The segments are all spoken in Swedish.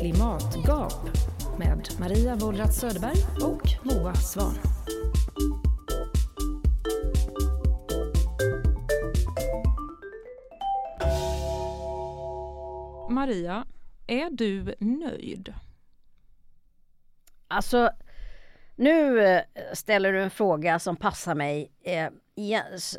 Klimatgap med Maria Wollratz Söderberg och Moa Svahn. Maria, är du nöjd? Alltså, nu eh, ställer du en fråga som passar mig eh,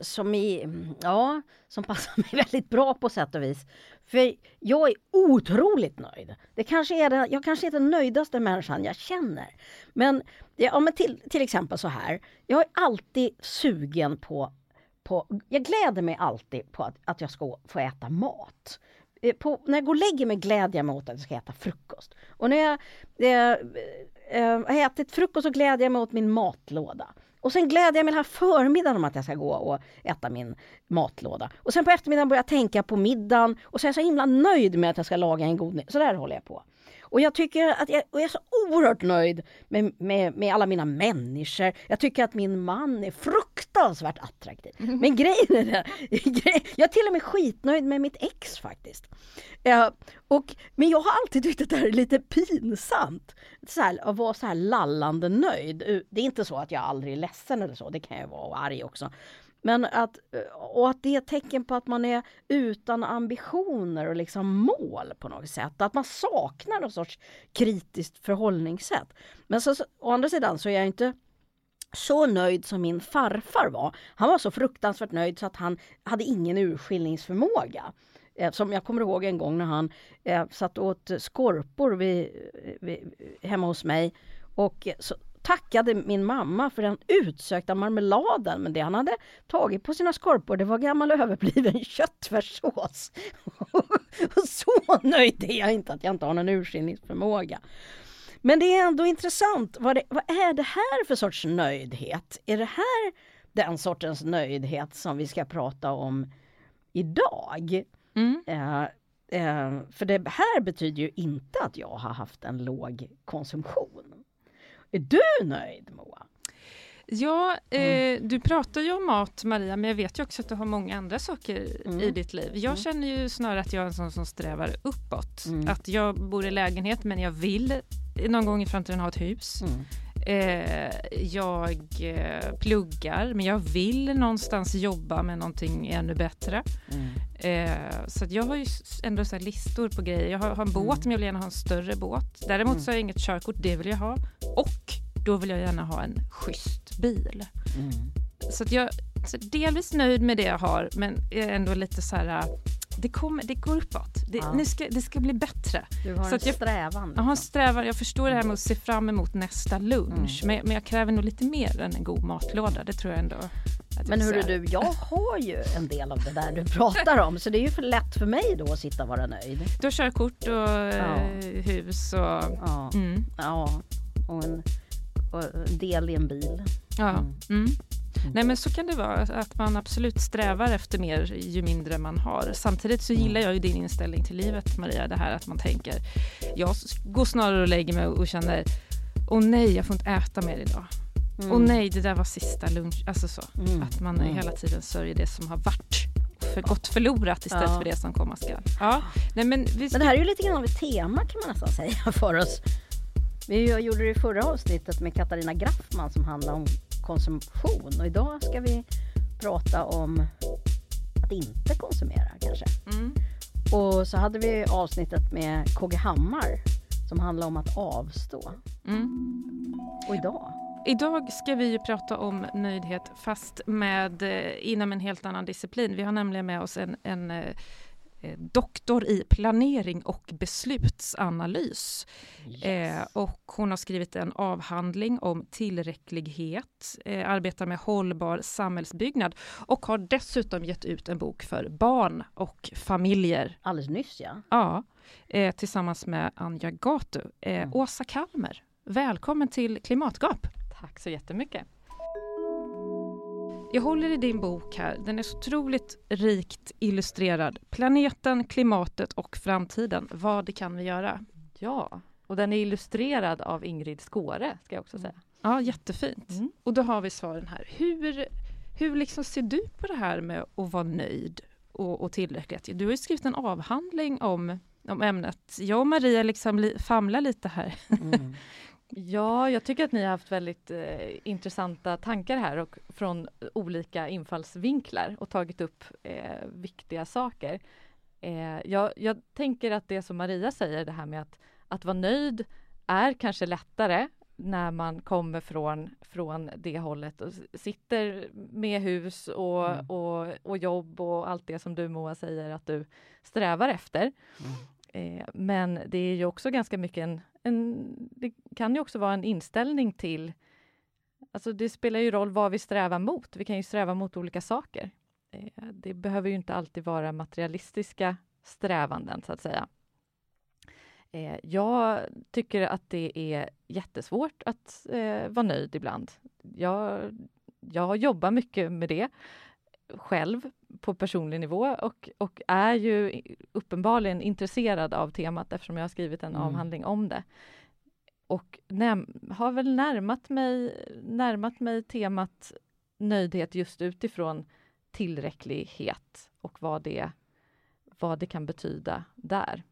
som, i, ja, som passar mig väldigt bra på sätt och vis. För jag är otroligt nöjd. Det kanske är det, jag kanske är den nöjdaste människan jag känner. Men, ja, men till, till exempel så här. Jag är alltid sugen på, på jag gläder mig alltid på att, att jag ska få äta mat. Eh, på, när jag går och lägger mig gläder jag mig åt att jag ska äta frukost. Och när jag eh, eh, har ätit frukost och gläder mig åt min matlåda. Och sen gläder jag mig den här förmiddagen om att jag ska gå och äta min matlåda. Och sen på eftermiddagen börjar jag tänka på middagen och så är jag så himla nöjd med att jag ska laga en god Så där håller jag på. Och jag tycker att jag, jag är så oerhört nöjd med, med, med, alla mina människor. Jag tycker att min man är fruktansvärt attraktiv. Mm. Men grejen är det, jag är till och med skitnöjd med mitt ex faktiskt. Uh, och, men jag har alltid tyckt att det här är lite pinsamt. Så här, att vara så här lallande nöjd. Det är inte så att jag aldrig är ledsen eller så, det kan jag vara och arg också. Men att, och att det är ett tecken på att man är utan ambitioner och liksom mål på något sätt. Att man saknar någon sorts kritiskt förhållningssätt. Men så, å andra sidan så är jag inte så nöjd som min farfar var. Han var så fruktansvärt nöjd så att han hade ingen urskiljningsförmåga. Eh, som jag kommer ihåg en gång när han eh, satt åt skorpor vid, vid, hemma hos mig. Och så tackade min mamma för den utsökta marmeladen men det han hade tagit på sina skorpor det var gammal överbliven köttfärssås. så nöjd är jag inte att jag inte har någon urskiljningsförmåga. Men det är ändå intressant. Vad, det, vad är det här för sorts nöjdhet? Är det här den sortens nöjdhet som vi ska prata om idag? Mm. Eh, eh, för det här betyder ju inte att jag har haft en låg konsumtion. Är du nöjd Moa? Ja, eh, mm. du pratar ju om mat Maria, men jag vet ju också att du har många andra saker mm. i ditt liv. Jag mm. känner ju snarare att jag är en sån som strävar uppåt. Mm. Att jag bor i lägenhet men jag vill någon gång i framtiden ha ett hus. Mm. Eh, jag eh, pluggar, men jag vill någonstans jobba med någonting ännu bättre. Mm. Eh, så jag har ju ändå så listor på grejer. Jag har, har en båt, men jag vill gärna ha en större båt. Däremot mm. så har jag inget körkort, det vill jag ha. Och då vill jag gärna ha en schysst bil. Mm. Så jag är delvis nöjd med det jag har, men är ändå lite så här det, kommer, det går uppåt. Det, ja. ska, det ska bli bättre. Du har så en jag, strävan. Liksom. Jag har en strävan. Jag förstår det här med att se fram emot nästa lunch. Mm. Men, men, jag kräver nog lite mer än en god matlåda. Det tror jag ändå. Men hörru du, jag har ju en del av det där du pratar om. Så det är ju för lätt för mig då att sitta och vara nöjd. Du har körkort och ja. hus och... Ja, mm. ja. och, en, och en del i en bil. Ja. Mm. mm. Mm. Nej men så kan det vara, att man absolut strävar efter mer ju mindre man har. Samtidigt så gillar jag ju din inställning till livet Maria, det här att man tänker, jag går snarare och lägger mig och känner, åh nej jag får inte äta mer idag. Mm. Åh nej det där var sista lunch, alltså så. Mm. Att man mm. hela tiden sörjer det som har varit för gått förlorat istället ja. för det som komma skall. Ja. Nej, men, vi men det här är ju lite grann av ett tema kan man nästan säga för oss. Vi gjorde det i förra avsnittet med Katarina Graffman som handlar om konsumtion och idag ska vi prata om att inte konsumera kanske. Mm. Och så hade vi avsnittet med KG Hammar som handlar om att avstå. Mm. Och idag? Idag ska vi prata om nöjdhet fast med, eh, inom en helt annan disciplin. Vi har nämligen med oss en, en Eh, doktor i planering och beslutsanalys. Yes. Eh, och hon har skrivit en avhandling om tillräcklighet, eh, arbetar med hållbar samhällsbyggnad och har dessutom gett ut en bok för barn och familjer. Alldeles nyss ja. Ja, eh, tillsammans med Anja Gatu. Eh, mm. Åsa Kalmer, välkommen till Klimatgap. Tack så jättemycket. Jag håller i din bok här, den är så otroligt rikt illustrerad. Planeten, klimatet och framtiden. Vad kan vi göra? Ja, och den är illustrerad av Ingrid Skåre, ska jag också säga. Ja, jättefint. Mm. Och då har vi svaren här. Hur, hur liksom ser du på det här med att vara nöjd och, och tillräckligt? Du har ju skrivit en avhandling om om ämnet. Jag och Maria liksom li, famlar lite här. Mm. Ja, jag tycker att ni har haft väldigt eh, intressanta tankar här och från olika infallsvinklar och tagit upp eh, viktiga saker. Eh, jag, jag, tänker att det som Maria säger, det här med att, att vara nöjd är kanske lättare när man kommer från, från det hållet och sitter med hus och, mm. och, och jobb och allt det som du Moa säger att du strävar efter. Mm. Eh, men det är ju också ganska mycket en, en, det kan ju också vara en inställning till Alltså det spelar ju roll vad vi strävar mot. Vi kan ju sträva mot olika saker. Eh, det behöver ju inte alltid vara materialistiska strävanden, så att säga. Eh, jag tycker att det är jättesvårt att eh, vara nöjd ibland. Jag, jag jobbar mycket med det själv på personlig nivå och, och är ju uppenbarligen intresserad av temat eftersom jag har skrivit en mm. avhandling om det. Och har väl närmat mig, närmat mig temat nöjdhet just utifrån tillräcklighet och vad det, vad det kan betyda där.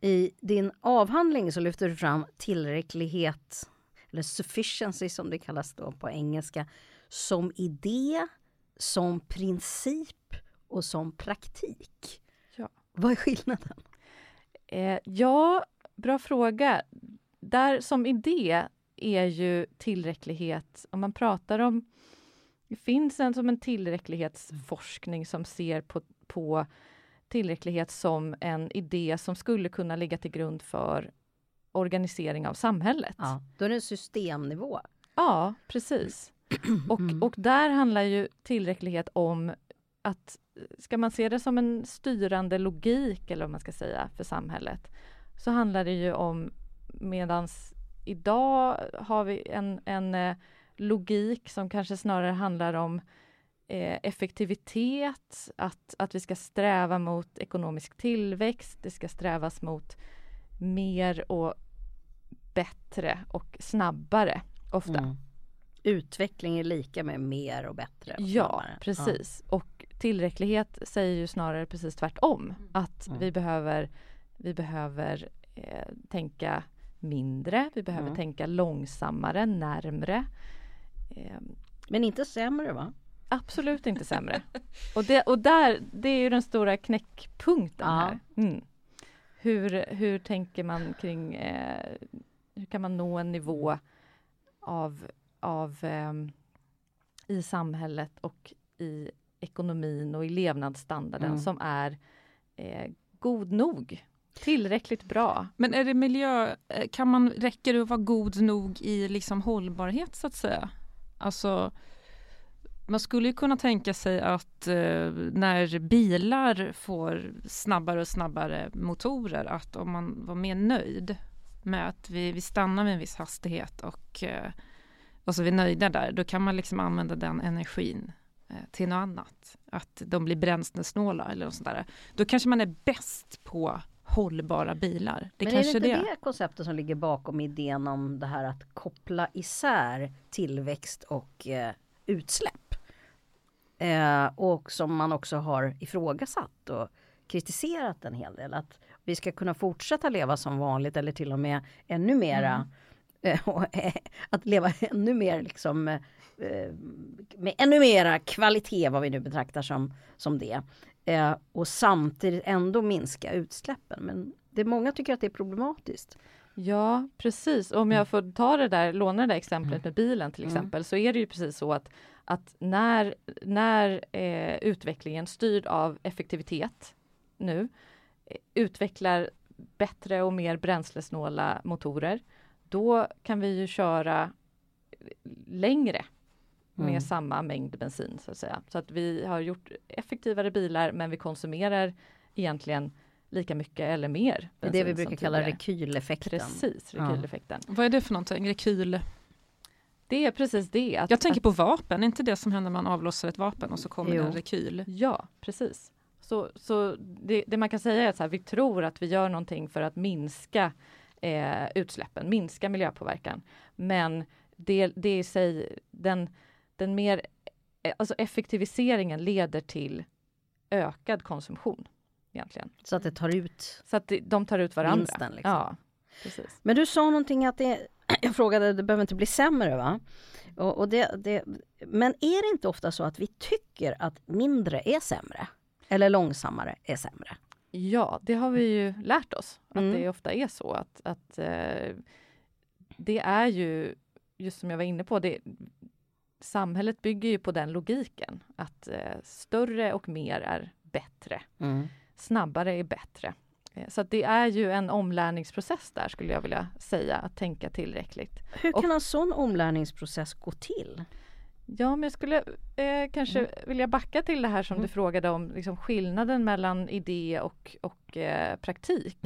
I din avhandling så lyfter du fram tillräcklighet, eller sufficiency som det kallas då på engelska, som idé, som princip och som praktik. Ja. Vad är skillnaden? Eh, ja, bra fråga. Där som idé är ju tillräcklighet, om man pratar om det finns en som en tillräcklighetsforskning som ser på, på tillräcklighet som en idé som skulle kunna ligga till grund för organisering av samhället. Ja, då är det systemnivå. Ja, precis. Och, mm. och där handlar ju tillräcklighet om att ska man se det som en styrande logik eller vad man ska säga för samhället så handlar det ju om medans idag har vi en, en eh, logik som kanske snarare handlar om eh, effektivitet, att, att vi ska sträva mot ekonomisk tillväxt, det ska strävas mot mer och bättre och snabbare ofta. Mm. Utveckling är lika med mer och bättre. Och ja, precis. Ja. Och tillräcklighet säger ju snarare precis tvärtom. Mm. Att mm. vi behöver, vi behöver eh, tänka mindre, vi behöver mm. tänka långsammare, närmre. Eh, Men inte sämre va? Absolut inte sämre. och, det, och där, det är ju den stora knäckpunkten ja. här. Mm. Hur, hur tänker man kring, eh, hur kan man nå en nivå av, av eh, i samhället och i ekonomin och i levnadsstandarden mm. som är eh, god nog. Tillräckligt bra. Men är det miljö, eh, kan man, räcker det att vara god nog i liksom hållbarhet så att säga? Alltså man skulle ju kunna tänka sig att eh, när bilar får snabbare och snabbare motorer att om man var mer nöjd med att vi, vi stannar med en viss hastighet och, eh, och så är vi nöjda där, då kan man liksom använda den energin eh, till något annat. Att de blir bränslesnåla eller något sånt där. Då kanske man är bäst på hållbara bilar. Det Men är det inte det. det konceptet som ligger bakom idén om det här att koppla isär tillväxt och eh, utsläpp? Eh, och som man också har ifrågasatt och kritiserat en hel del. Att vi ska kunna fortsätta leva som vanligt eller till och med ännu mera mm. eh, att leva ännu mer liksom eh, med ännu mera kvalitet vad vi nu betraktar som, som det. Eh, och samtidigt ändå minska utsläppen. Men det många tycker att det är problematiskt. Ja, precis. Om jag mm. får ta det där, låna det där exemplet mm. med bilen till mm. exempel, mm. så är det ju precis så att att när, när eh, utvecklingen styrd av effektivitet nu eh, utvecklar bättre och mer bränslesnåla motorer, då kan vi ju köra längre med mm. samma mängd bensin så att säga. Så att vi har gjort effektivare bilar men vi konsumerar egentligen lika mycket eller mer. Det är det vi brukar kalla rekyleffekten. Precis, rekyleffekten. Ja. Vad är det för någonting, rekyl? Det är precis det. Att, jag tänker på vapen, inte det som händer när man avlossar ett vapen och så kommer jo. det en rekyl? Ja, precis. Så, så det, det man kan säga är att här, vi tror att vi gör någonting för att minska eh, utsläppen, minska miljöpåverkan. Men det, det i sig, den, den mer, eh, alltså effektiviseringen leder till ökad konsumtion. egentligen. Så att det tar ut Så att de tar ut varandra. vinsten. Liksom. Ja, precis. Men du sa någonting att det, jag frågade, det behöver inte bli sämre va? Och, och det, det, men är det inte ofta så att vi tycker att mindre är sämre? Eller långsammare är sämre? Ja, det har vi ju lärt oss, att Mm. det ofta är så. Att, att eh, det är ju, just som jag var inne på, det, samhället bygger ju på den logiken att eh, större och mer är bättre. Snabbare är bättre. Eh, så det är ju en omlärningsprocess där skulle jag vilja säga, att tänka tillräckligt. Hur Och- kan en sån omlärningsprocess gå till? Ja, men jag skulle eh, kanske vilja backa till det här som Mm. du frågade om, liksom skillnaden mellan idé och, och eh, praktik.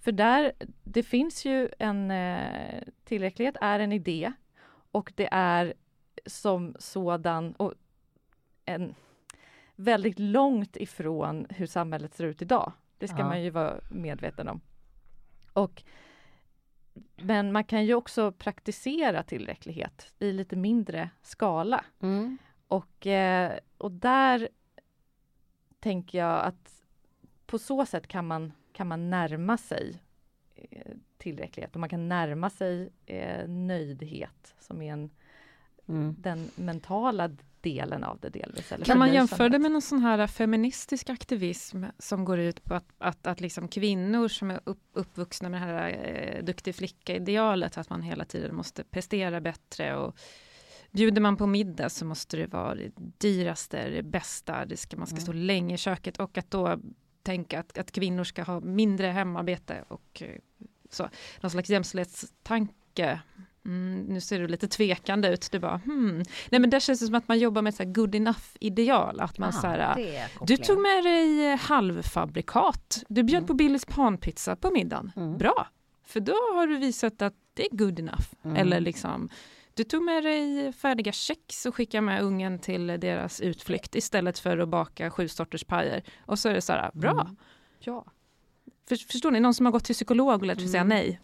För där, det finns ju en eh, tillräcklighet är en idé och det är som sådan och en väldigt långt ifrån hur samhället ser ut idag. Det ska Ja. man ju vara medveten om. Och, men man kan ju också praktisera tillräcklighet i lite mindre skala. Mm. Och, eh, och där tänker jag att på så sätt kan man, kan man närma sig eh, tillräcklighet och man kan närma sig eh, nöjdhet som är en, Mm. den mentala delen av det delvis. Eller Kan man jämföra det med någon sån här feministisk aktivism som går ut på att, att, att liksom kvinnor som är upp, uppvuxna med det här eh, duktig flicka-idealet, att man hela tiden måste prestera bättre och bjuder man på middag så måste det vara det dyraste, det bästa, det ska, man ska Mm. stå länge i köket och att då tänka att, att kvinnor ska ha mindre hemarbete och eh, så. Någon slags jämställdhetstanke. Mm, nu ser du lite tvekande ut. Du bara, hmm. Nej men där känns det som att man jobbar med ett good enough ideal. Att man Ah, så här, du tog med dig eh, halvfabrikat. Du bjöd Mm. på Billys panpizza på middagen. Mm. Bra, för då har du visat att det är good enough. Mm. Eller liksom, du tog med dig färdiga kex och skickade med ungen till deras utflykt istället för att baka sju sorters pajer. Och så är det så här, bra. Mm. Ja, För, förstår ni, någon som har gått till psykolog och lärt sig säga Mm. nej.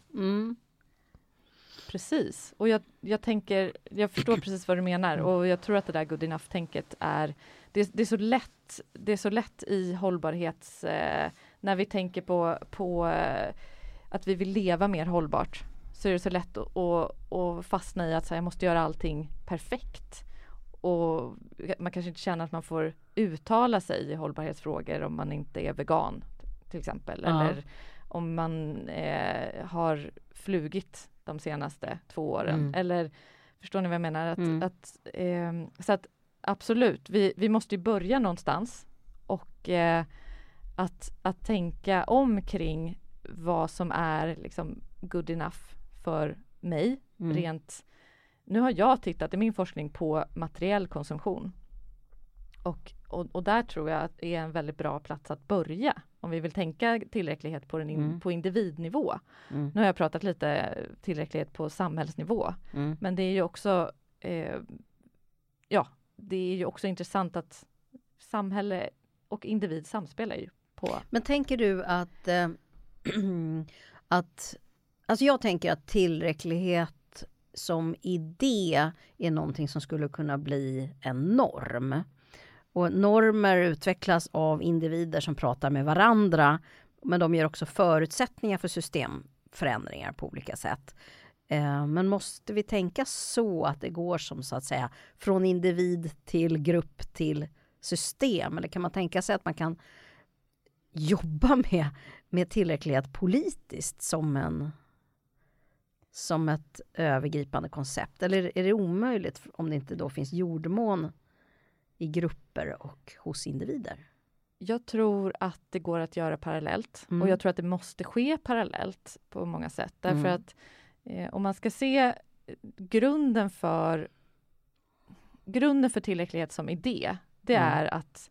Mm. precis. Och jag, jag tänker, jag förstår precis vad du menar och jag tror att det där good enough-tänket är det, det är så lätt, det är så lätt i hållbarhets, eh, när vi tänker på, på eh, att vi vill leva mer hållbart så är det så lätt att fastna i att så här, jag måste göra allting perfekt. Och man kanske inte känner att man får uttala sig i hållbarhetsfrågor om man inte är vegan till exempel. Ja. Eller om man eh, har flugit de senaste två åren. Mm. Eller förstår ni vad jag menar? Att, Mm. att, ehm, så att absolut, vi, vi måste börja någonstans. Och eh, att, att tänka om kring vad som är liksom good enough för mig. Mm. Rent, nu har jag tittat i min forskning på materiell konsumtion. Och, och, och där tror jag att det är en väldigt bra plats att börja. Om vi vill tänka tillräcklighet på, den in, Mm. på individnivå. Mm. Nu har jag pratat lite tillräcklighet på samhällsnivå. Mm. Men det är ju också eh, Ja, det är ju också intressant att samhälle och individ samspelar ju på Men tänker du att, eh, att Alltså jag tänker att tillräcklighet som idé är någonting som skulle kunna bli en norm. Och normer utvecklas av individer som pratar med varandra men de ger också förutsättningar för systemförändringar på olika sätt. Eh, men måste vi tänka så att det går som så att säga från individ till grupp till system? Eller kan man tänka sig att man kan jobba med, med tillräcklighet politiskt som en som ett övergripande koncept? Eller är det omöjligt om det inte då finns jordmån i grupper och hos individer? Jag tror att det går att göra parallellt Mm. och jag tror att det måste ske parallellt på många sätt. Därför Mm. att eh, om man ska se eh, grunden för grunden för tillräcklighet som idé, det Mm. är att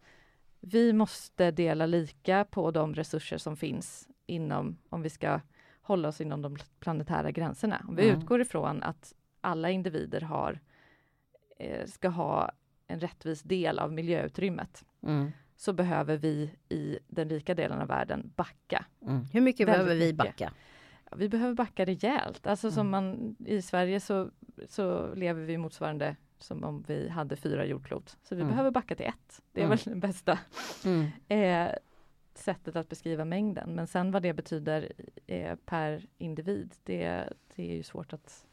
vi måste dela lika på de resurser som finns inom, om vi ska hålla oss inom de planetära gränserna. Om vi Mm. utgår ifrån att alla individer har, eh, ska ha en rättvis del av miljöutrymmet Mm. så behöver vi i den rika delen av världen backa. Mm. Hur mycket Väldigt behöver vi mycket. backa? Ja, Vi behöver backa rejält. Alltså som Mm. man, I Sverige så, så lever vi motsvarande som om vi hade fyra jordklot. Så vi Mm. behöver backa till ett. Det är Mm. väl det bästa. Mm. Eh, sättet att beskriva mängden. Men sen vad det betyder eh, per individ, det, det är ju svårt att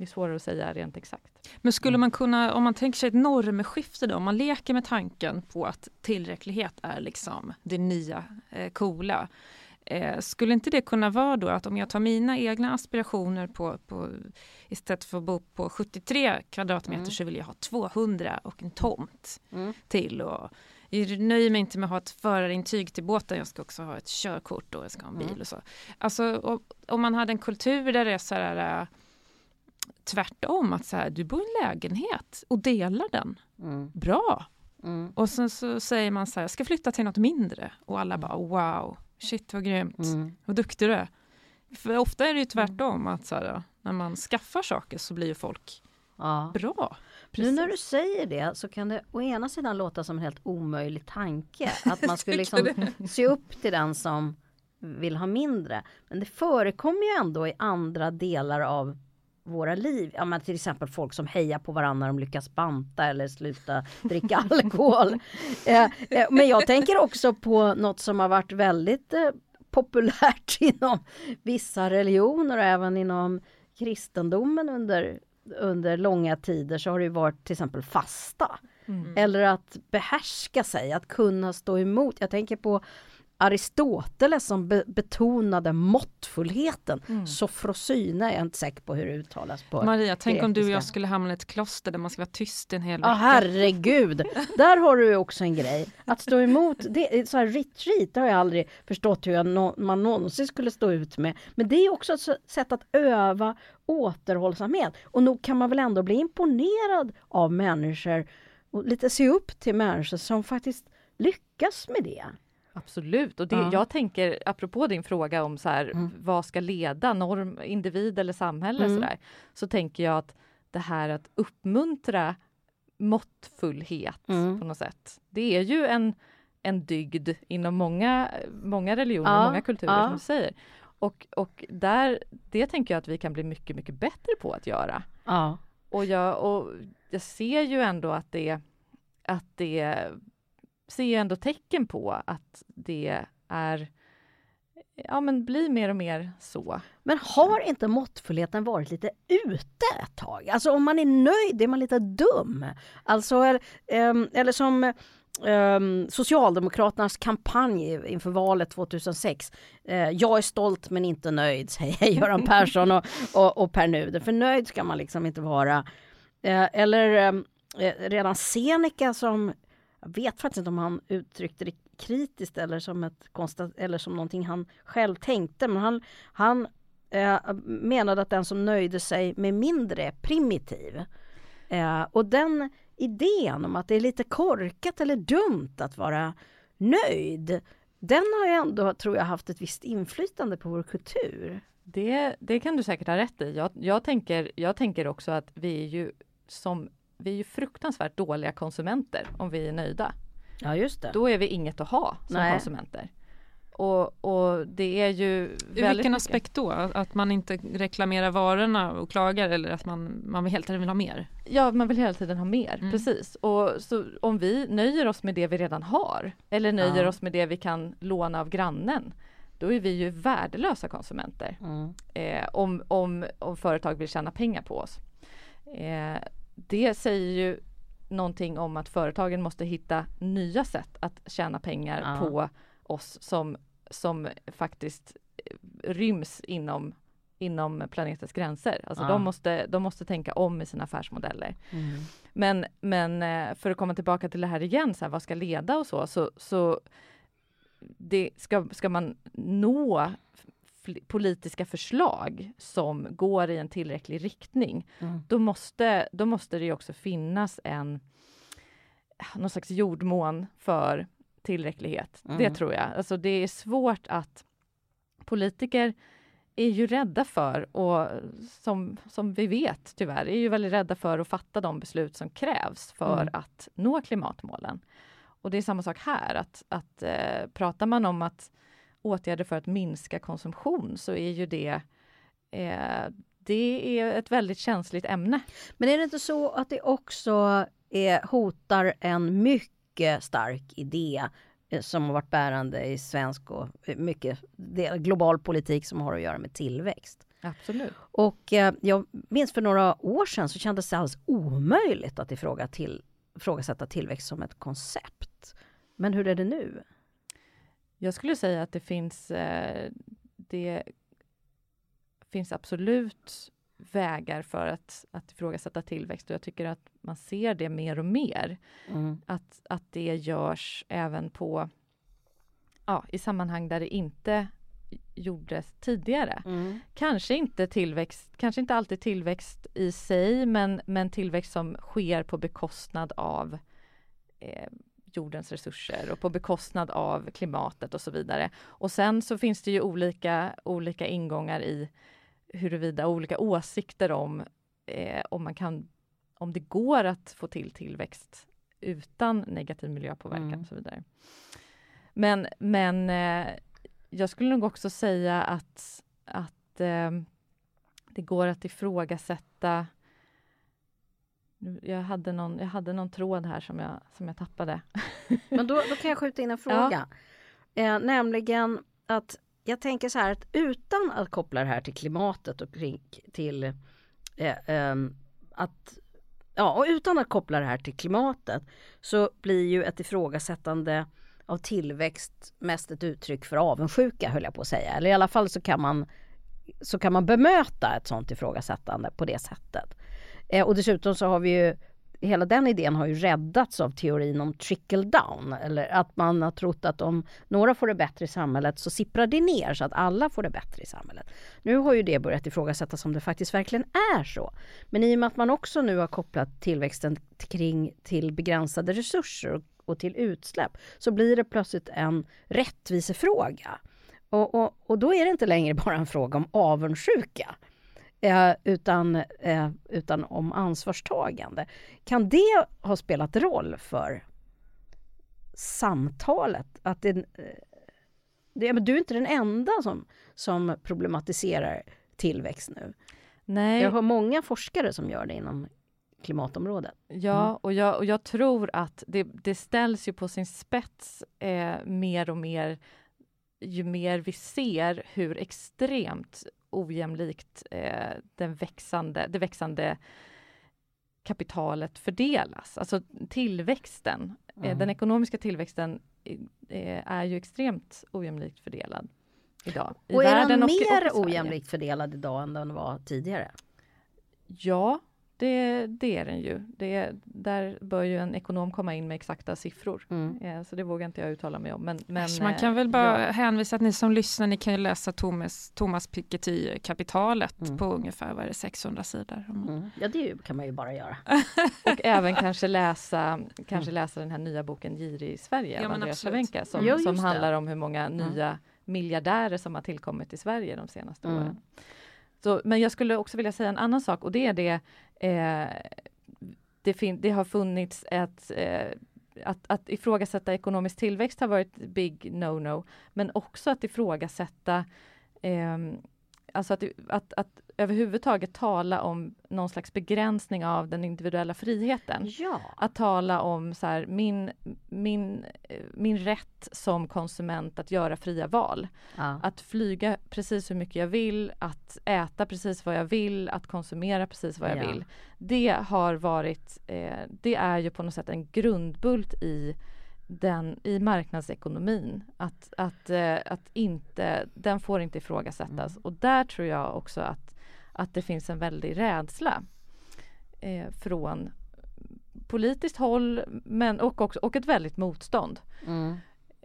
det är svårare att säga rent exakt. Men skulle man kunna, om man tänker sig ett normskifte då, om man leker med tanken på att tillräcklighet är liksom det nya eh, coola. Eh, skulle inte det kunna vara då att om jag tar mina egna aspirationer på, på istället för att bo på 73 kvadratmeter mm. så vill jag ha 200 och en tomt mm. till. Och jag nöjer mig inte med att ha ett förarintyg till båten, jag ska också ha ett körkort och jag ska ha en bil mm. och så. Alltså om man hade en kultur där det är så här tvärtom, att så här, du bor i en lägenhet och delar den. Mm. Bra! Mm. Och sen så säger man så här, jag ska flytta till något mindre och alla bara wow, shit vad grymt, mm. vad duktig du är. För ofta är det ju tvärtom, att så här, när man skaffar saker så blir ju folk ja. bra. Precis. Nu när du säger det så kan det å ena sidan låta som en helt omöjlig tanke. Att man skulle liksom se upp till den som vill ha mindre. Men det förekommer ju ändå i andra delar av våra liv. Ja, men till exempel folk som hejar på varandra när de lyckas banta eller sluta dricka alkohol. Eh, eh, men jag tänker också på något som har varit väldigt eh, populärt inom vissa religioner och även inom kristendomen under, under långa tider så har det varit till exempel fasta. Mm. Eller att behärska sig, att kunna stå emot. Jag tänker på Aristoteles som be betonade måttfullheten. Mm. Sofrosyne är jag inte säker på hur det uttalas på Maria, tänk grekiska. om du och jag skulle hamna i ett kloster där man ska vara tyst en hel vecka. Ja, herregud! Där har du också en grej. Att stå emot, det, så här retreat, det har jag aldrig förstått hur no man någonsin skulle stå ut med. Men det är också ett sätt att öva återhållsamhet. Och nog kan man väl ändå bli imponerad av människor och lite se upp till människor som faktiskt lyckas med det. Absolut, och det, ja. jag tänker apropå din fråga om så här, mm. vad ska leda, norm, individ eller samhälle, mm. så, där, så tänker jag att det här att uppmuntra måttfullhet mm. på något sätt. Det är ju en, en dygd inom många, många religioner, ja. många kulturer ja. som du säger. Och, och där, det tänker jag att vi kan bli mycket, mycket bättre på att göra. Och, jag, och jag ser ju ändå att det, att det ser jag ändå tecken på att det är ja men blir mer och mer så. Men har inte måttfullheten varit lite ute ett tag? Alltså om man är nöjd är man lite dum. Alltså, ehm, eller som Um, Socialdemokraternas kampanj inför valet 2006. Uh, eh, jag är stolt men inte nöjd, säger Göran Persson och, och, och Per Nuder. För nöjd ska man liksom inte vara. Uh, eller um, redan Seneca som jag vet faktiskt inte om han uttryckte det kritiskt eller som, ett konstat, eller som någonting han själv tänkte. Men han, han eh, menade att den som nöjde sig med mindre är primitiv. Eh, och den idén om att det är lite korkat eller dumt att vara nöjd. Den har ju ändå, tror jag, haft ett visst inflytande på vår kultur. Det, det kan du säkert ha rätt i. Jag, jag, tänker, jag tänker också att vi är ju som vi är ju fruktansvärt dåliga konsumenter om vi är nöjda. Ja just det. Då är vi inget att ha som Nej. konsumenter. Och, och, det är ju Vilken mycket. aspekt då? Att man inte reklamerar varorna och klagar eller att man, man hela tiden vill ha mer? Ja, man vill hela tiden ha mer, mm. precis. Och så om vi nöjer oss med det vi redan har eller nöjer ja. oss med det vi kan låna av grannen då är vi ju värdelösa konsumenter. Mm. Eh, om, om, om företag vill tjäna pengar på oss. Eh, det säger ju någonting om att företagen måste hitta nya sätt att tjäna pengar ja. på oss som, som faktiskt eh, ryms inom, inom planetens gränser. Alltså ja. de, måste, de måste tänka om i sina affärsmodeller. Mm. Men, men eh, för att komma tillbaka till det här igen, så här, vad ska leda och så, så, så det ska, ska man nå politiska förslag som går i en tillräcklig riktning, mm. då, måste, då måste det också finnas en någon slags jordmån för tillräcklighet. Mm. Det tror jag. Alltså det är svårt att politiker är ju rädda för, och som, som vi vet tyvärr, är ju väldigt rädda för att fatta de beslut som krävs för mm. att nå klimatmålen. Och det är samma sak här, att, att eh, pratar man om att åtgärder för att minska konsumtion så är ju det eh, det är ett väldigt känsligt ämne. Men är det inte så att det också är, hotar en mycket stark idé eh, som har varit bärande i svensk och mycket global politik som har att göra med tillväxt. Absolut. Och eh, jag minns för några år sedan så kändes det alldeles omöjligt att ifråga till, ifrågasätta tillväxt som ett koncept. Men hur är det nu? Jag skulle säga att det finns, eh, det finns absolut vägar för att, att ifrågasätta tillväxt och jag tycker att man ser det mer och mer. Mm. Att, att det görs även på ja, i sammanhang där det inte gjordes tidigare. Mm. Kanske inte tillväxt, kanske inte alltid tillväxt i sig, men, men tillväxt som sker på bekostnad av eh, jordens resurser och på bekostnad av klimatet och så vidare. Och sen så finns det ju olika, olika ingångar i huruvida olika åsikter om eh, om man kan om det går att få till tillväxt utan negativ miljöpåverkan mm. och så vidare. Men, men eh, jag skulle nog också säga att, att eh, det går att ifrågasätta jag hade, någon, jag hade någon tråd här som jag, som jag tappade. Men då, då kan jag skjuta in en fråga. Ja. Eh, nämligen att jag tänker så här att utan att koppla det här till klimatet och till eh, eh, att Ja, och utan att koppla det här till klimatet så blir ju ett ifrågasättande av tillväxt mest ett uttryck för avundsjuka höll jag på att säga. Eller i alla fall så kan man, så kan man bemöta ett sånt ifrågasättande på det sättet. Eh, och dessutom så har vi ju hela den idén har ju räddats av teorin om trickle down. Eller att man har trott att om några får det bättre i samhället så sipprar det ner så att alla får det bättre i samhället. Nu har ju det börjat ifrågasättas om det faktiskt verkligen är så. Men i och med att man också nu har kopplat tillväxten kring till begränsade resurser och, till utsläpp så blir det plötsligt en rättvisefråga. Och, och, och då är det inte längre bara en fråga om avundsjuka eh, utan, eh, utan om ansvarstagande. Kan det ha spelat roll för samtalet? Att det, eh, det, men du är inte den enda som, som problematiserar tillväxt nu. Nej. Jag har många forskare som gör det inom klimatområdet. Ja, mm. och, jag, och jag tror att det, det ställs ju på sin spets eh, mer och mer ju mer vi ser hur extremt ojämlikt eh, den växande, det växande kapitalet fördelas. Alltså tillväxten, eh, mm. eh, den ekonomiska tillväxten eh, är ju extremt ojämlikt fördelad idag. och är den mer och, och ojämlikt fördelad idag än den var tidigare? Ja, det, det är den ju. Det, där bör ju en ekonom komma in med exakta siffror. Mm. Eh, så det vågar inte jag uttala mig om. Men, men man kan väl bara ja. hänvisa att ni som lyssnar, ni kan ju läsa Thomas, Thomas Piketty Kapitalet mm. på ungefär vad är det, 600 sidor. Mm. Ja, det kan man ju bara göra. och även kanske läsa, kanske läsa den här nya boken Girig i Sverige av Andreas Slavenka som, jo, som handlar om hur många nya miljardärer som har tillkommit i Sverige de senaste mm. åren. Så, men jag skulle också vilja säga en annan sak och det är det eh, det, fin- det har funnits ett eh, att, att ifrågasätta ekonomisk tillväxt har varit big no-no, men också att ifrågasätta eh, Alltså att, att, att överhuvudtaget tala om någon slags begränsning av den individuella friheten. Ja. Att tala om så här, min, min, min rätt som konsument att göra fria val. Ja. Att flyga precis hur mycket jag vill, att äta precis vad jag vill, att konsumera precis vad jag ja. vill. Det har varit, eh, det är ju på något sätt en grundbult i den i marknadsekonomin. Att, att, eh, att inte, den får inte ifrågasättas. Mm. Och där tror jag också att, att det finns en väldig rädsla eh, från politiskt håll men och, också, och ett väldigt motstånd. Mm.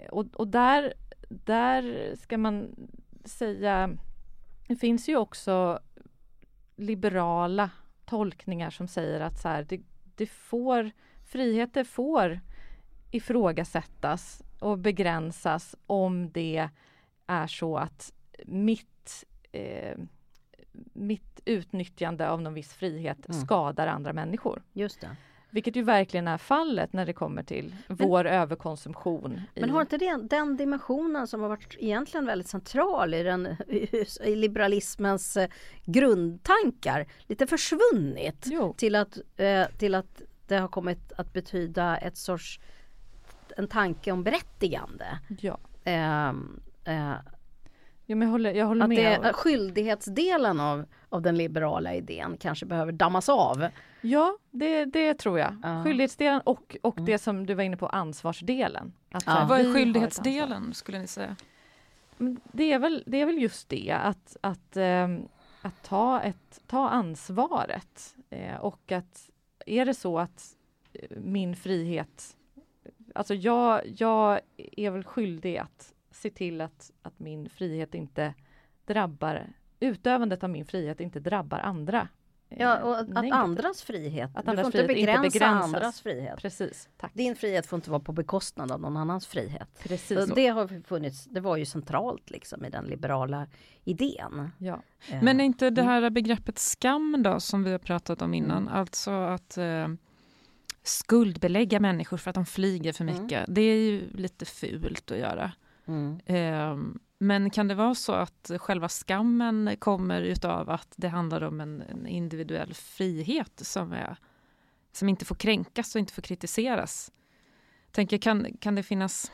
Och, och där, där ska man säga, det finns ju också liberala tolkningar som säger att så här, det, det får, friheter får ifrågasättas och begränsas om det är så att mitt, eh, mitt utnyttjande av någon viss frihet mm. skadar andra människor. Just det. Vilket ju verkligen är fallet när det kommer till men, vår överkonsumtion. Men har inte det, den dimensionen som har varit egentligen väldigt central i, den, i liberalismens eh, grundtankar lite försvunnit? Till att, eh, till att det har kommit att betyda ett sorts en tanke om berättigande. Ja. Eh, eh, Ja, men jag håller, jag håller att med. det, skyldighetsdelen av, av den liberala idén kanske behöver dammas av. Ja, det, det tror jag. Ja. Skyldighetsdelen och, och Mm. det som du var inne på, ansvarsdelen. Att, här, Vad är skyldighetsdelen skulle ni säga? Det är väl, det är väl just det att, att, ehm, att ta, ett, ta ansvaret eh, och att är det så att eh, min frihet, alltså jag, jag är väl skyldig att se till att, att min frihet inte drabbar, utövandet av min frihet inte drabbar andra. eh, Ja, och att, att negativt. andras frihet, Att du andras får inte frihet inte begränsa begränsas. andras frihet. Precis, tack. Din frihet får inte vara på bekostnad av någon annans frihet. Precis. Så det har funnits, det var ju centralt liksom i den liberala idén. Ja. Eh, Men är inte det här begreppet skam då som vi har pratat om innan, alltså att eh, skuldbelägga människor för att de flyger för Mm. mycket, det är ju lite fult att göra. Mm. Eh, men kan det vara så att själva skammen kommer utav att det handlar om en, en individuell frihet som, är, som inte får kränkas och inte får kritiseras? Tänker, kan, kan det finnas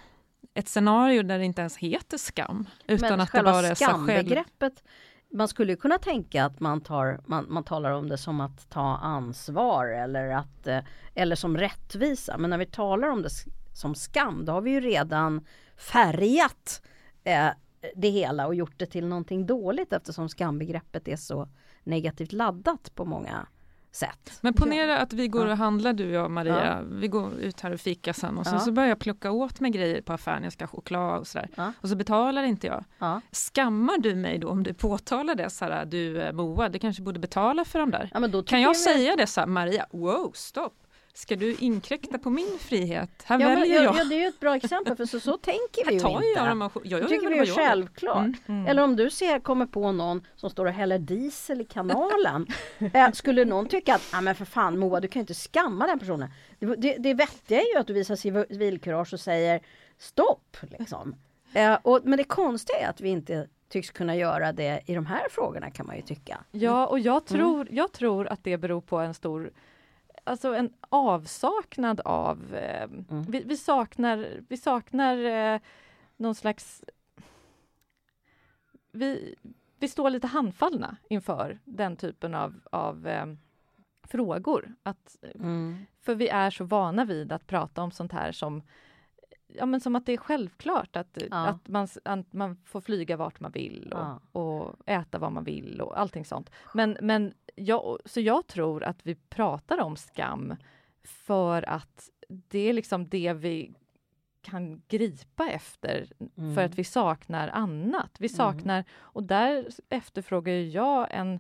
ett scenario där det inte ens heter skam? Utan Men att det själva bara är skambegreppet, man skulle kunna tänka att man, tar, man, man talar om det som att ta ansvar eller, att, eh, eller som rättvisa. Men när vi talar om det som skam, då har vi ju redan färgat eh, det hela och gjort det till någonting dåligt eftersom skambegreppet är så negativt laddat på många sätt. Men ponera att vi går och handlar du och jag Maria, Ja. vi går ut här och fikar sen och sen Ja. så börjar jag plocka åt mig grejer på affären, jag ska ha choklad och sådär. Ja. Och så betalar inte jag. Ja. Skammar du mig då om du påtalar det så här, du eh, Moa, du kanske borde betala för dem där? Kan jag vi- säga det så här, Maria, wow, stopp, ska du inkräkta på min frihet? Här Ja, men, väljer ja, jag. ja, det är ju ett bra exempel för så, så tänker vi ju tar inte. jag jag Det gör tycker vi är jag självklart. Mm. Mm. Eller om du ser, kommer på någon som står och häller diesel i kanalen. eh, skulle någon tycka att, ah, men för fan Moa du kan ju inte skamma den personen. Det, det, det vettiga är ju att du visar civilkurage och säger stopp. Liksom. Eh, och, men det konstiga är att vi inte tycks kunna göra det i de här frågorna kan man ju tycka. Ja, och Mm. jag tror, jag tror att det beror på en stor Alltså en avsaknad av... Eh, Mm. vi, vi saknar, vi saknar eh, någon slags... Vi, vi står lite handfallna inför den typen av, av eh, frågor. Att, Mm. för vi är så vana vid att prata om sånt här som Ja men som att det är självklart att, Ja. att, man, att man får flyga vart man vill och, Ja. och äta vad man vill och allting sånt. Men, men jag, så jag tror att vi pratar om skam för att det är liksom det vi kan gripa efter Mm. för att vi saknar annat. Vi saknar, och där efterfrågar jag en,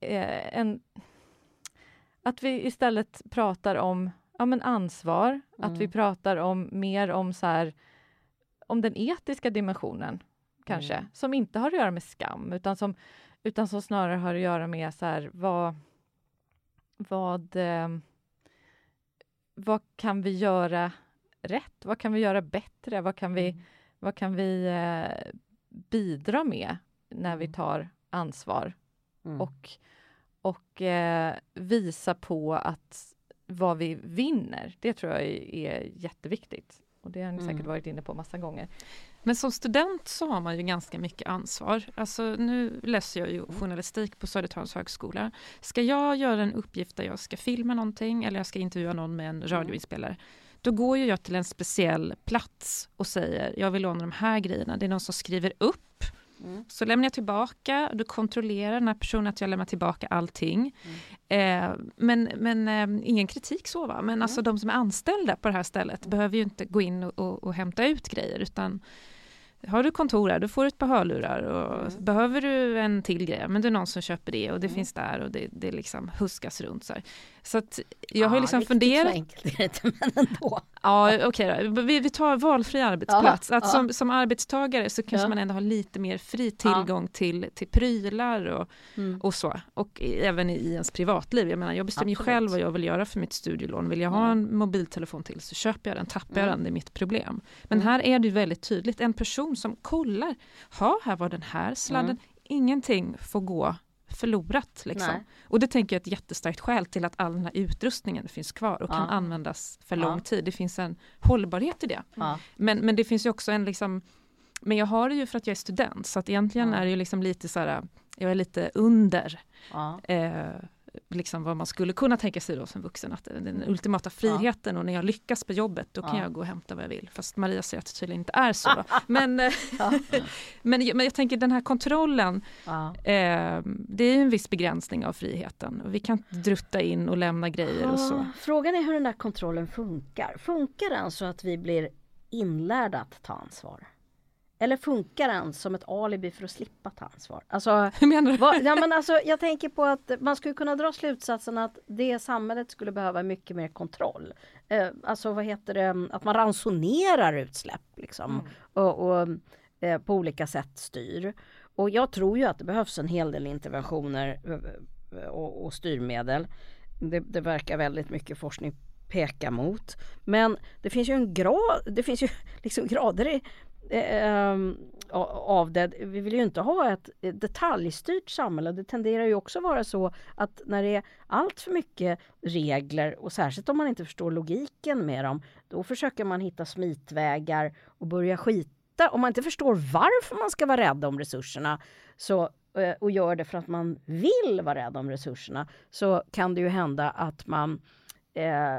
eh, en... Att vi istället pratar om ja, men ansvar, att vi Mm. pratar om mer om så här, om den etiska dimensionen kanske, Mm. som inte har att göra med skam, utan som, utan som snarare har att göra med så här, vad, vad, eh, vad kan vi göra rätt? Vad kan vi göra bättre? Vad kan vi, Mm. vad kan vi eh, bidra med när vi Mm. tar ansvar Mm. och, och eh, visa på att vad vi vinner, det tror jag är, jätteviktigt. Och det har ni säkert Mm. varit inne på massa gånger. Men som student så har man ju ganska mycket ansvar. Alltså nu läser jag ju journalistik på Södertörns högskola. Ska jag göra en uppgift där jag ska filma någonting eller jag ska intervjua någon med en radioinspelare, då går ju jag till en speciell plats och säger jag vill låna de här grejerna. Det är någon som skriver upp Mm. så lämnar jag tillbaka, du kontrollerar den här personen att jag lämnar tillbaka allting. Eh, men men eh, ingen kritik så va, men alltså de som är anställda på det här stället behöver ju inte gå in och, och, och hämta ut grejer utan har du kontor här, du får ett par hörlurar och Mm. behöver du en till grej, men det är någon som köper det och det Mm. finns där och det, det liksom huskas runt så här. Så att jag har Ja, liksom riktigt funderat Så enkelt är det inte, men ändå. Ja, okej då. Vi, vi tar valfri arbetsplats. Ja, att ja. som, som arbetstagare så kanske man ändå har lite mer fri tillgång till, till prylar och, Mm. och så. Och även i, ens privatliv. Jag menar, jag bestämmer ju själv vad jag vill göra för mitt studielån. Vill jag ha en mobiltelefon till så köper jag den. Tappar jag Mm. den, det är mitt problem. Men Mm. här är det ju väldigt tydligt. En person som kollar, ha här var den här sladden. Mm. Ingenting får gå förlorat. Liksom. Och det tänker jag är ett jättestarkt skäl till att all den här utrustningen finns kvar och ja. kan användas för lång ja. tid. Det finns en hållbarhet i det. Ja. Men, men det finns ju också en liksom men jag har det ju för att jag är student så att egentligen är det ju liksom lite så här, jag är lite under eh, liksom vad man skulle kunna tänka sig då som vuxen, att den ultimata friheten och när jag lyckas på jobbet då kan jag gå och hämta vad jag vill. Fast Maria säger att det tydligen inte är så. men, eh, men, men jag tänker den här kontrollen, eh, det är en viss begränsning av friheten. Vi kan inte drutta in och lämna grejer och så. Frågan är hur den där kontrollen funkar. Funkar den så att vi blir inlärda att ta ansvar? Eller funkar den som ett alibi för att slippa ta ansvar? Alltså, Hur menar du? Vad, ja, men alltså, jag tänker på att man skulle kunna dra slutsatsen att det samhället skulle behöva mycket mer kontroll. Eh, alltså vad heter det, att man ransonerar utsläpp liksom. Mm. Och, och eh, på olika sätt styr. Och jag tror ju att det behövs en hel del interventioner eh, och, och styrmedel. Det, det verkar väldigt mycket forskning peka mot. Men det finns ju en grad, det finns ju liksom grader i eh, av det. Vi vill ju inte ha ett eh, detaljstyrt samhälle. Det tenderar ju också vara så att när det är allt för mycket regler och särskilt om man inte förstår logiken med dem, då försöker man hitta smitvägar och börja skita. Om man inte förstår varför man ska vara rädd om resurserna så, eh, och gör det för att man vill vara rädd om resurserna så kan det ju hända att man eh,